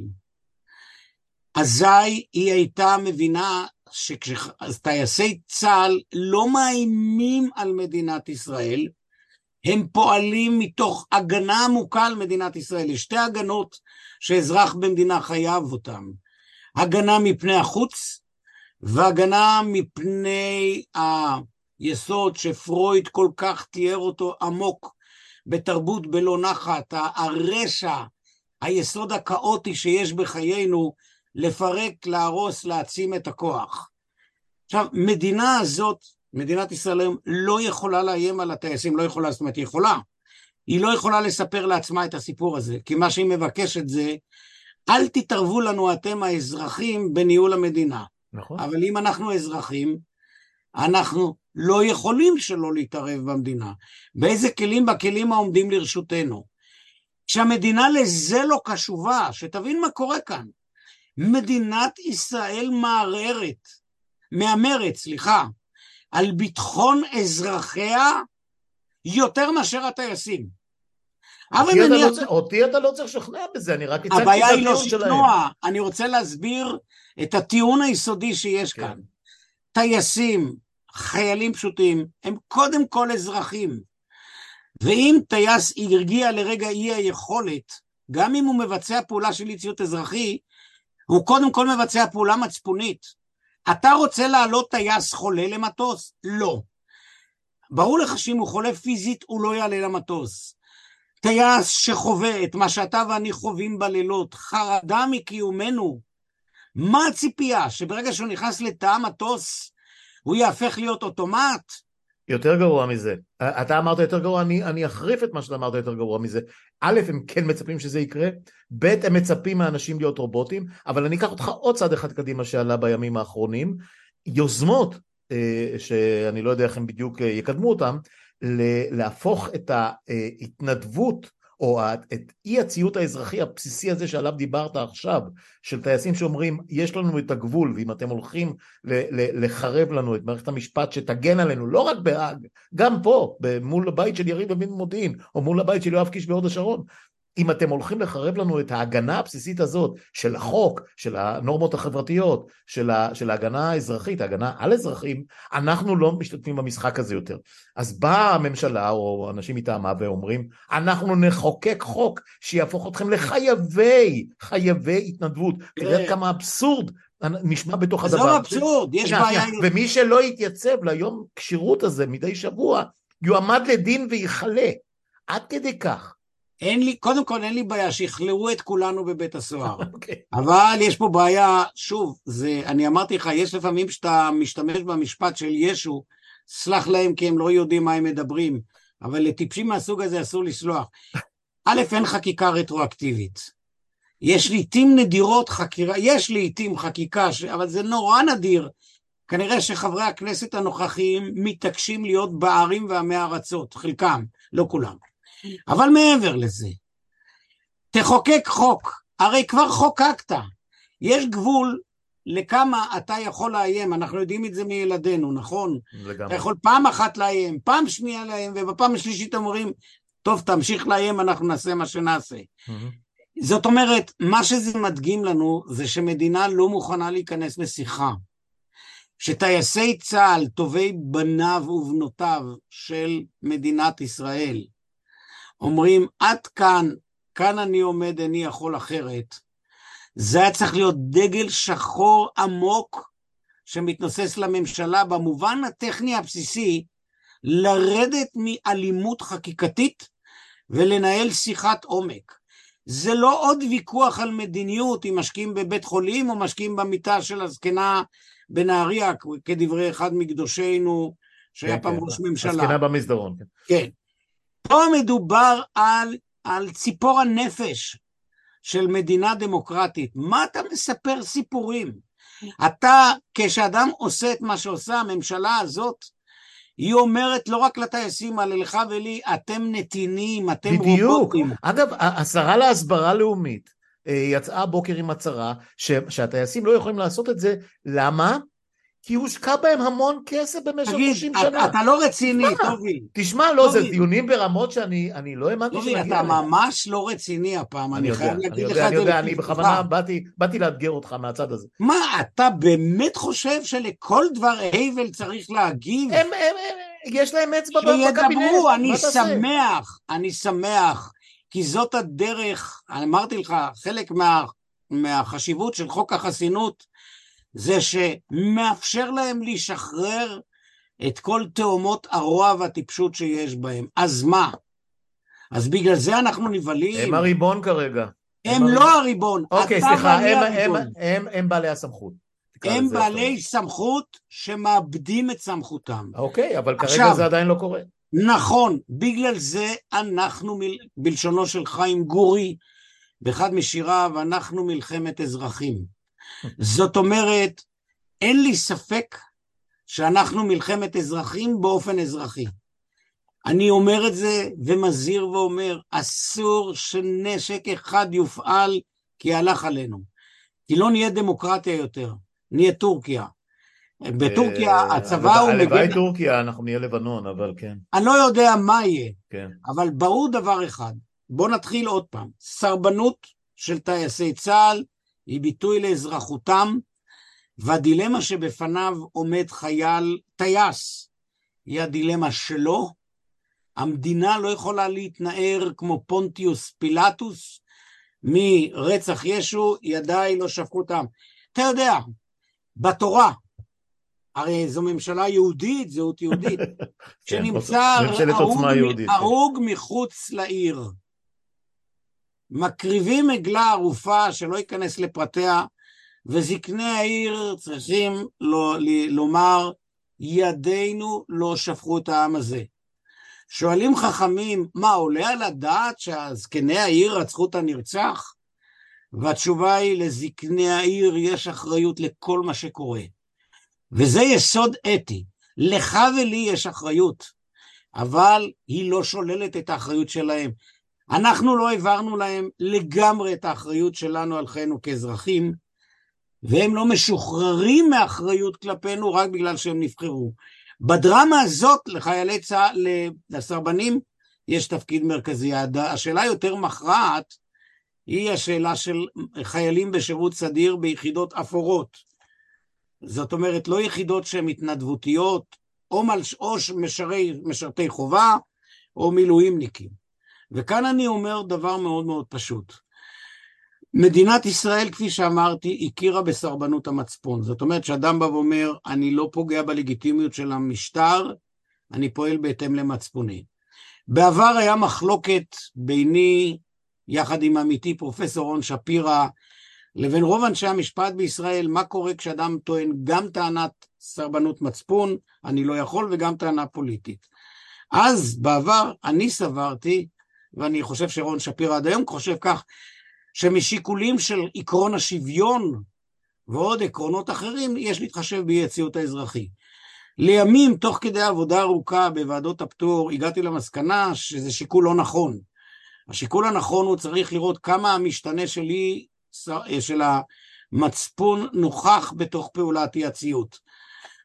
Speaker 2: אזי היא הייתה מבינה שטייסי צה"ל לא מאיימים על מדינת ישראל, הם פועלים מתוך הגנה עמוקה על מדינת ישראל. יש שתי הגנות שאזרח במדינה חייב אותן. הגנה מפני החוץ והגנה מפני היסוד שפרויד כל כך תיאר אותו עמוק בתרבות בלא נחת, הרשע, היסוד הכאוטי שיש בחיינו, לפרק, להרוס, להעצים את הכוח. עכשיו, מדינה הזאת מדינת ישראל היום לא יכולה לאיים על הטייסים, לא יכולה, זאת אומרת, היא יכולה. היא לא יכולה לספר לעצמה את הסיפור הזה, כי מה שהיא מבקשת זה, אל תתערבו לנו אתם האזרחים בניהול המדינה.
Speaker 1: נכון.
Speaker 2: אבל אם אנחנו אזרחים, אנחנו לא יכולים שלא להתערב במדינה. באיזה כלים? בכלים העומדים לרשותנו. כשהמדינה לזה לא קשובה, שתבין מה קורה כאן. מדינת ישראל מערערת, מהמרת, סליחה, על ביטחון אזרחיה יותר מאשר הטייסים.
Speaker 1: אבל נניח... לא, אותי אתה לא צריך לשכנע בזה, אני רק הצגתי את
Speaker 2: הטיעון שלהם. הבעיה היא לא שכנוע, אני רוצה להסביר את הטיעון היסודי שיש כן. כאן. טייסים, חיילים פשוטים, הם קודם כל אזרחים. ואם טייס הרגיע לרגע אי היכולת, גם אם הוא מבצע פעולה של אי ציות אזרחי, הוא קודם כל מבצע פעולה מצפונית. אתה רוצה להעלות טייס חולה למטוס? לא. ברור לך שאם הוא חולה פיזית, הוא לא יעלה למטוס. טייס שחווה את מה שאתה ואני חווים בלילות, חרדה מקיומנו, מה הציפייה? שברגע שהוא נכנס לתא המטוס, הוא יהפך להיות אוטומט?
Speaker 1: יותר גרוע מזה. אתה אמרת יותר גרוע, אני, אני אחריף את מה שאתה אמרת יותר גרוע מזה. א', הם כן מצפים שזה יקרה, ב', הם מצפים מהאנשים להיות רובוטים, אבל אני אקח אותך עוד צעד אחד קדימה שעלה בימים האחרונים. יוזמות, אה, שאני לא יודע איך הם בדיוק אה, יקדמו אותם, להפוך את ההתנדבות או את אי הציות האזרחי הבסיסי הזה שעליו דיברת עכשיו, של טייסים שאומרים יש לנו את הגבול ואם אתם הולכים לחרב לנו את מערכת המשפט שתגן עלינו, לא רק בהאג, גם פה, מול הבית של יריב לוין מודיעין, או מול הבית של יואב קיש בהוד השרון, אם אתם הולכים לחרב לנו את ההגנה הבסיסית הזאת של החוק, של הנורמות החברתיות, של, ה, של ההגנה האזרחית, ההגנה על אזרחים, אנחנו לא משתתפים במשחק הזה יותר. אז באה הממשלה או אנשים מטעמה ואומרים, אנחנו נחוקק חוק שיהפוך אתכם לחייבי, חייבי התנדבות. תראה כמה אבסורד נשמע בתוך הדבר.
Speaker 2: זה לא אבסורד, יש בעיה.
Speaker 1: ומי שלא יתייצב ליום כשירות הזה מדי שבוע, יועמד לדין ויכלה. עד כדי כך.
Speaker 2: אין לי, קודם כל אין לי בעיה שיכלאו את כולנו בבית הסוהר. Okay. אוקיי. אבל יש פה בעיה, שוב, זה, אני אמרתי לך, יש לפעמים שאתה משתמש במשפט של ישו, סלח להם כי הם לא יודעים מה הם מדברים, אבל לטיפשים מהסוג הזה אסור לסלוח. א', אין חקיקה רטרואקטיבית. יש לעיתים נדירות חקירה, יש לעיתים חקיקה, ש... אבל זה נורא נדיר. כנראה שחברי הכנסת הנוכחיים מתעקשים להיות בערים ועמי ארצות, חלקם, לא כולם. אבל מעבר לזה, תחוקק חוק, הרי כבר חוקקת. יש גבול לכמה אתה יכול לאיים, אנחנו יודעים את זה מילדינו, נכון? לגמרי. אתה יכול פעם אחת לאיים, פעם שנייה לאיים, ובפעם השלישית אומרים, טוב, תמשיך לאיים, אנחנו נעשה מה שנעשה. Mm-hmm. זאת אומרת, מה שזה מדגים לנו, זה שמדינה לא מוכנה להיכנס לשיחה. שטייסי צה"ל, טובי בניו ובנותיו של מדינת ישראל, אומרים עד כאן, כאן אני עומד, איני יכול אחרת. זה היה צריך להיות דגל שחור עמוק שמתנוסס לממשלה במובן הטכני הבסיסי, לרדת מאלימות חקיקתית ולנהל שיחת עומק. זה לא עוד ויכוח על מדיניות אם משקיעים בבית חולים או משקיעים במיטה של הזקנה בנהריה, כדברי אחד מקדושינו שהיה כן, פעם כן, ראש ממשלה.
Speaker 1: הזקנה במסדרון.
Speaker 2: כן. פה מדובר על, על ציפור הנפש של מדינה דמוקרטית. מה אתה מספר סיפורים? אתה, כשאדם עושה את מה שעושה הממשלה הזאת, היא אומרת לא רק לטייסים, אלא לך ולי, אתם נתינים, אתם בדיוק. רובוטים.
Speaker 1: בדיוק. אגב, השרה להסברה לאומית אה, יצאה הבוקר עם הצהרה שהטייסים לא יכולים לעשות את זה, למה? כי הושקע בהם המון כסף במשך 30 שנה.
Speaker 2: תגיד, אתה לא רציני, טובי.
Speaker 1: תשמע, לא, זה דיונים ברמות שאני לא האמנתי
Speaker 2: שנגיע טובי, אתה ממש לא רציני הפעם, אני חייב להגיד לך את
Speaker 1: זה. אני יודע, אני בכוונה באתי לאתגר אותך מהצד הזה.
Speaker 2: מה, אתה באמת חושב שלכל דבר הבל צריך להגיב?
Speaker 1: הם, יש להם אצבע בקבינט.
Speaker 2: שידברו, אני שמח, אני שמח, כי זאת הדרך, אמרתי לך, חלק מהחשיבות של חוק החסינות, זה שמאפשר להם לשחרר את כל תאומות הרוע והטיפשות שיש בהם. אז מה? אז בגלל זה אנחנו נבהלים?
Speaker 1: הם הריבון כרגע.
Speaker 2: הם, הם לא הריבון.
Speaker 1: אוקיי, סליחה, הם, הם, הם, הם, הם בעלי הסמכות.
Speaker 2: הם בעלי אחרי. סמכות שמאבדים את סמכותם.
Speaker 1: אוקיי, אבל כרגע עכשיו, זה עדיין לא קורה.
Speaker 2: נכון, בגלל זה אנחנו, בלשונו של חיים גורי, באחד משיריו, אנחנו מלחמת אזרחים. זאת אומרת, אין לי ספק שאנחנו מלחמת אזרחים באופן אזרחי. אני אומר את זה ומזהיר ואומר, אסור שנשק אחד יופעל כי הלך עלינו. כי לא נהיה דמוקרטיה יותר, נהיה טורקיה. בטורקיה אה, הצבא הוא
Speaker 1: מגן... הלוואי טורקיה, אנחנו נהיה לבנון, אבל כן.
Speaker 2: אני לא יודע מה יהיה, כן. אבל ברור דבר אחד, בואו נתחיל עוד פעם, סרבנות של טייסי צה"ל, היא ביטוי לאזרחותם, והדילמה שבפניו עומד חייל, טייס, היא הדילמה שלו. המדינה לא יכולה להתנער כמו פונטיוס פילטוס מרצח ישו, ידיי לא שפכו תם. אתה יודע, בתורה, הרי זו ממשלה יהודית, זהות יהודית, כן, שנמצא הרוג מחוץ לעיר. מקריבים עגלה ערופה שלא ייכנס לפרטיה, וזקני העיר צריכים לא, לומר, ידינו לא שפכו את העם הזה. שואלים חכמים, מה, עולה על הדעת שהזקני העיר רצחו את הנרצח? והתשובה היא, לזקני העיר יש אחריות לכל מה שקורה. וזה יסוד אתי. לך ולי יש אחריות, אבל היא לא שוללת את האחריות שלהם. אנחנו לא העברנו להם לגמרי את האחריות שלנו על חיינו כאזרחים, והם לא משוחררים מאחריות כלפינו רק בגלל שהם נבחרו. בדרמה הזאת לחיילי צה"ל, לסרבנים, יש תפקיד מרכזי. השאלה היותר מכרעת היא השאלה של חיילים בשירות סדיר ביחידות אפורות. זאת אומרת, לא יחידות שהן התנדבותיות, או, מלש, או משרי, משרתי חובה, או מילואימניקים. וכאן אני אומר דבר מאוד מאוד פשוט. מדינת ישראל, כפי שאמרתי, הכירה בסרבנות המצפון. זאת אומרת שאדם בא ואומר, אני לא פוגע בלגיטימיות של המשטר, אני פועל בהתאם למצפוני. בעבר היה מחלוקת ביני, יחד עם עמיתי פרופסור רון שפירא, לבין רוב אנשי המשפט בישראל, מה קורה כשאדם טוען גם טענת סרבנות מצפון, אני לא יכול, וגם טענה פוליטית. אז בעבר אני סברתי, ואני חושב שרון שפירא עד היום חושב כך, שמשיקולים של עקרון השוויון ועוד עקרונות אחרים, יש להתחשב באי הציות האזרחי. לימים, תוך כדי עבודה ארוכה בוועדות הפטור, הגעתי למסקנה שזה שיקול לא נכון. השיקול הנכון הוא צריך לראות כמה המשתנה שלי, של המצפון, נוכח בתוך פעולת אי הציות.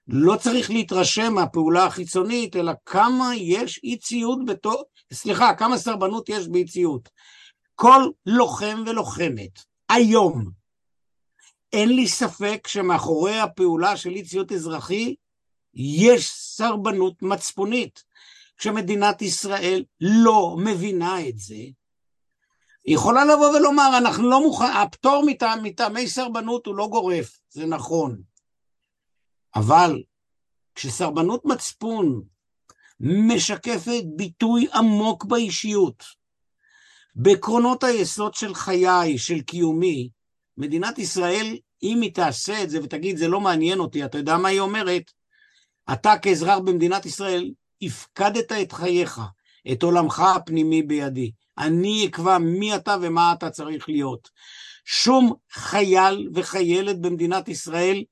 Speaker 2: לא צריך להתרשם מהפעולה החיצונית, אלא כמה יש אי ציות בתוך, סליחה, כמה סרבנות יש באי ציות. כל לוחם ולוחמת, היום, אין לי ספק שמאחורי הפעולה של אי ציות אזרחי יש סרבנות מצפונית. כשמדינת ישראל לא מבינה את זה, היא יכולה לבוא ולומר, אנחנו לא מוכנים, הפטור מטעמי סרבנות הוא לא גורף, זה נכון. אבל כשסרבנות מצפון משקפת ביטוי עמוק באישיות, בעקרונות היסוד של חיי, של קיומי, מדינת ישראל, אם היא תעשה את זה ותגיד, זה לא מעניין אותי, אתה יודע מה היא אומרת? אתה כאזרח במדינת ישראל, הפקדת את חייך, את עולמך הפנימי בידי. אני אקבע מי אתה ומה אתה צריך להיות. שום חייל וחיילת במדינת ישראל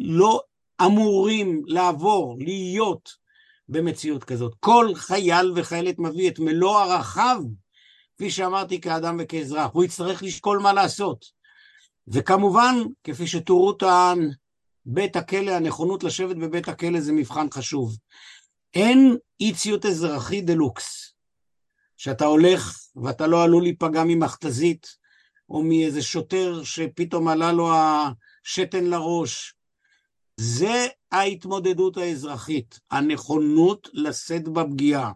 Speaker 2: לא אמורים לעבור, להיות במציאות כזאת. כל חייל וחיילת מביא את מלוא ערכיו, כפי שאמרתי, כאדם וכאזרח. הוא יצטרך לשקול מה לעשות. וכמובן, כפי שטורו טען, בית הכלא, הנכונות לשבת בבית הכלא זה מבחן חשוב. אין אי ציות אזרחי דה לוקס, שאתה הולך ואתה לא עלול להיפגע ממכתזית, או מאיזה שוטר שפתאום עלה לו השתן לראש, זה ההתמודדות האזרחית, הנכונות לשאת בפגיעה.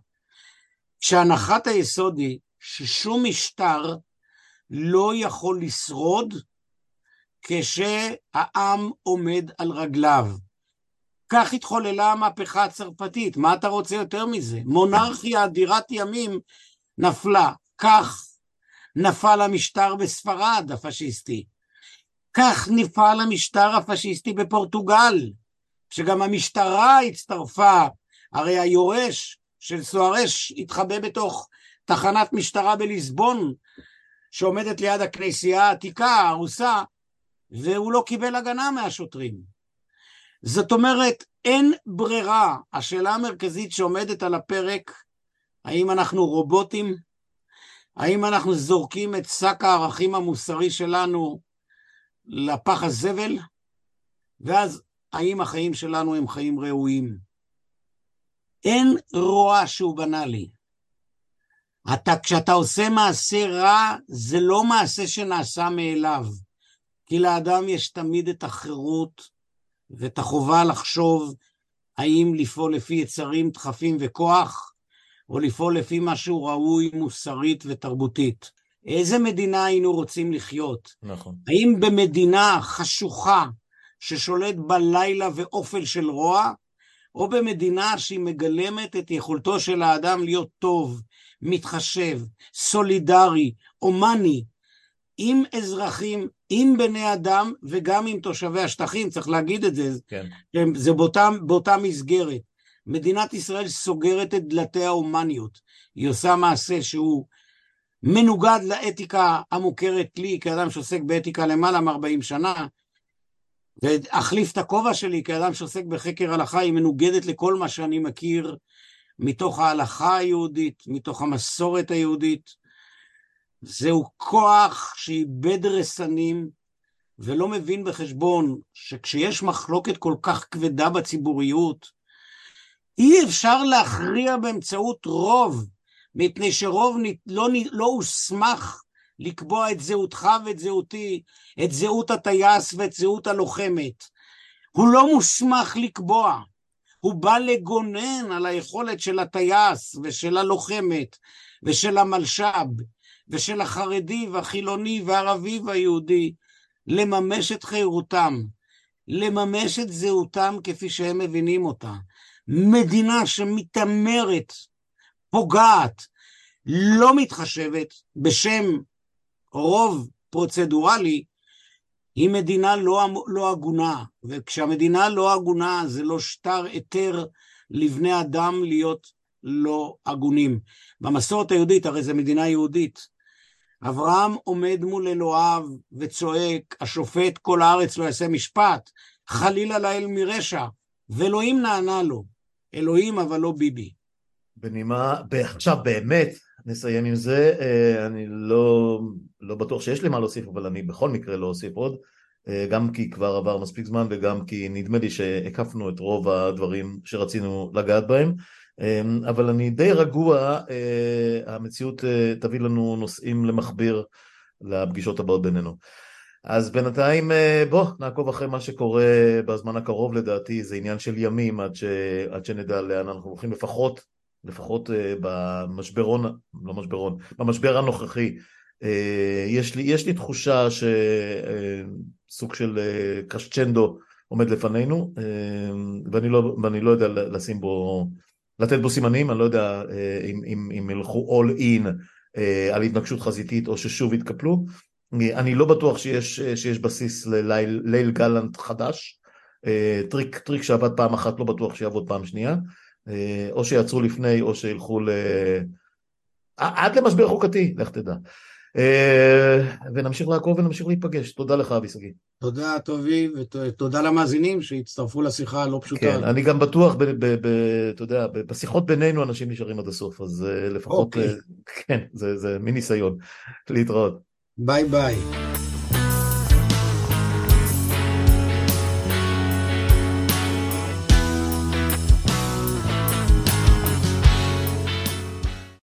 Speaker 2: שהנחת היסוד היא ששום משטר לא יכול לשרוד כשהעם עומד על רגליו. כך התחוללה המהפכה הצרפתית, מה אתה רוצה יותר מזה? מונרכיה אדירת ימים נפלה, כך נפל המשטר בספרד הפשיסטי. כך נפעל המשטר הפשיסטי בפורטוגל, שגם המשטרה הצטרפה, הרי היורש של סוארש התחבא בתוך תחנת משטרה בליסבון, שעומדת ליד הכנסייה העתיקה, הרוסה, והוא לא קיבל הגנה מהשוטרים. זאת אומרת, אין ברירה. השאלה המרכזית שעומדת על הפרק, האם אנחנו רובוטים? האם אנחנו זורקים את שק הערכים המוסרי שלנו לפח הזבל, ואז האם החיים שלנו הם חיים ראויים. אין רוע שהוא בנאלי. אתה, כשאתה עושה מעשה רע, זה לא מעשה שנעשה מאליו, כי לאדם יש תמיד את החירות ואת החובה לחשוב האם לפעול לפי יצרים, דחפים וכוח, או לפעול לפי משהו ראוי מוסרית ותרבותית. איזה מדינה היינו רוצים לחיות?
Speaker 1: נכון.
Speaker 2: האם במדינה חשוכה ששולט בלילה ואופל של רוע, או במדינה שהיא מגלמת את יכולתו של האדם להיות טוב, מתחשב, סולידרי, הומני, עם אזרחים, עם בני אדם וגם עם תושבי השטחים, צריך להגיד את זה, כן. זה באותה, באותה מסגרת. מדינת ישראל סוגרת את דלתי ההומניות, היא עושה מעשה שהוא מנוגד לאתיקה המוכרת לי כאדם שעוסק באתיקה למעלה מ-40 שנה, ואחליף את הכובע שלי כאדם שעוסק בחקר הלכה, היא מנוגדת לכל מה שאני מכיר מתוך ההלכה היהודית, מתוך המסורת היהודית. זהו כוח שאיבד רסנים ולא מבין בחשבון שכשיש מחלוקת כל כך כבדה בציבוריות, אי אפשר להכריע באמצעות רוב, מפני שרוב לא, לא הוסמך לקבוע את זהותך ואת זהותי, את זהות הטייס ואת זהות הלוחמת. הוא לא מוסמך לקבוע. הוא בא לגונן על היכולת של הטייס ושל הלוחמת ושל המלש"ב ושל החרדי והחילוני והערבי והיהודי לממש את חירותם, לממש את זהותם כפי שהם מבינים אותה. מדינה שמתעמרת, פוגעת, לא מתחשבת בשם רוב פרוצדורלי, היא מדינה לא, לא הגונה, וכשהמדינה לא הגונה זה לא שטר היתר לבני אדם להיות לא הגונים. במסורת היהודית, הרי זו מדינה יהודית, אברהם עומד מול אלוהיו וצועק, השופט כל הארץ לא יעשה משפט, חלילה לאל מרשע, ואלוהים נענה לו, אלוהים אבל לא ביבי.
Speaker 1: בנימה, עכשיו באמת, נסיים עם זה, אה, אני לא, לא בטוח שיש לי מה להוסיף, אבל אני בכל מקרה לא אוסיף עוד, אה, גם כי כבר עבר מספיק זמן וגם כי נדמה לי שהקפנו את רוב הדברים שרצינו לגעת בהם. אמ, אבל אני די רגוע, אה, המציאות אה, תביא לנו נושאים למכביר לפגישות הבאות בינינו. אז בינתיים אה, בוא נעקוב אחרי מה שקורה בזמן הקרוב לדעתי, זה עניין של ימים עד, ש... עד שנדע לאן אנחנו הולכים לפחות, לפחות במשברון, לא משברון, במשבר הנוכחי. יש לי, יש לי תחושה שסוג של קשצ'נדו עומד לפנינו ואני לא, ואני לא יודע לשים בו לתת בו סימנים, אני לא יודע אה, אם, אם, אם ילכו all in אה, על התנגשות חזיתית או ששוב יתקפלו. אני לא בטוח שיש, שיש בסיס לליל גלנט חדש, אה, טריק, טריק שעבד פעם אחת לא בטוח שיעבוד פעם שנייה, או שיעצרו לפני או שילכו ל... עד למשבר חוקתי, לך תדע. אה, ונמשיך לעקוב ונמשיך להיפגש. תודה לך, אבי שגיא.
Speaker 2: תודה, טובי, ותודה למאזינים שהצטרפו לשיחה הלא פשוטה.
Speaker 1: כן, אני גם בטוח, אתה יודע, בשיחות בינינו אנשים נשארים עד הסוף, אז אה, לפחות, אוקיי. כן, זה מין ניסיון להתראות.
Speaker 2: ביי ביי.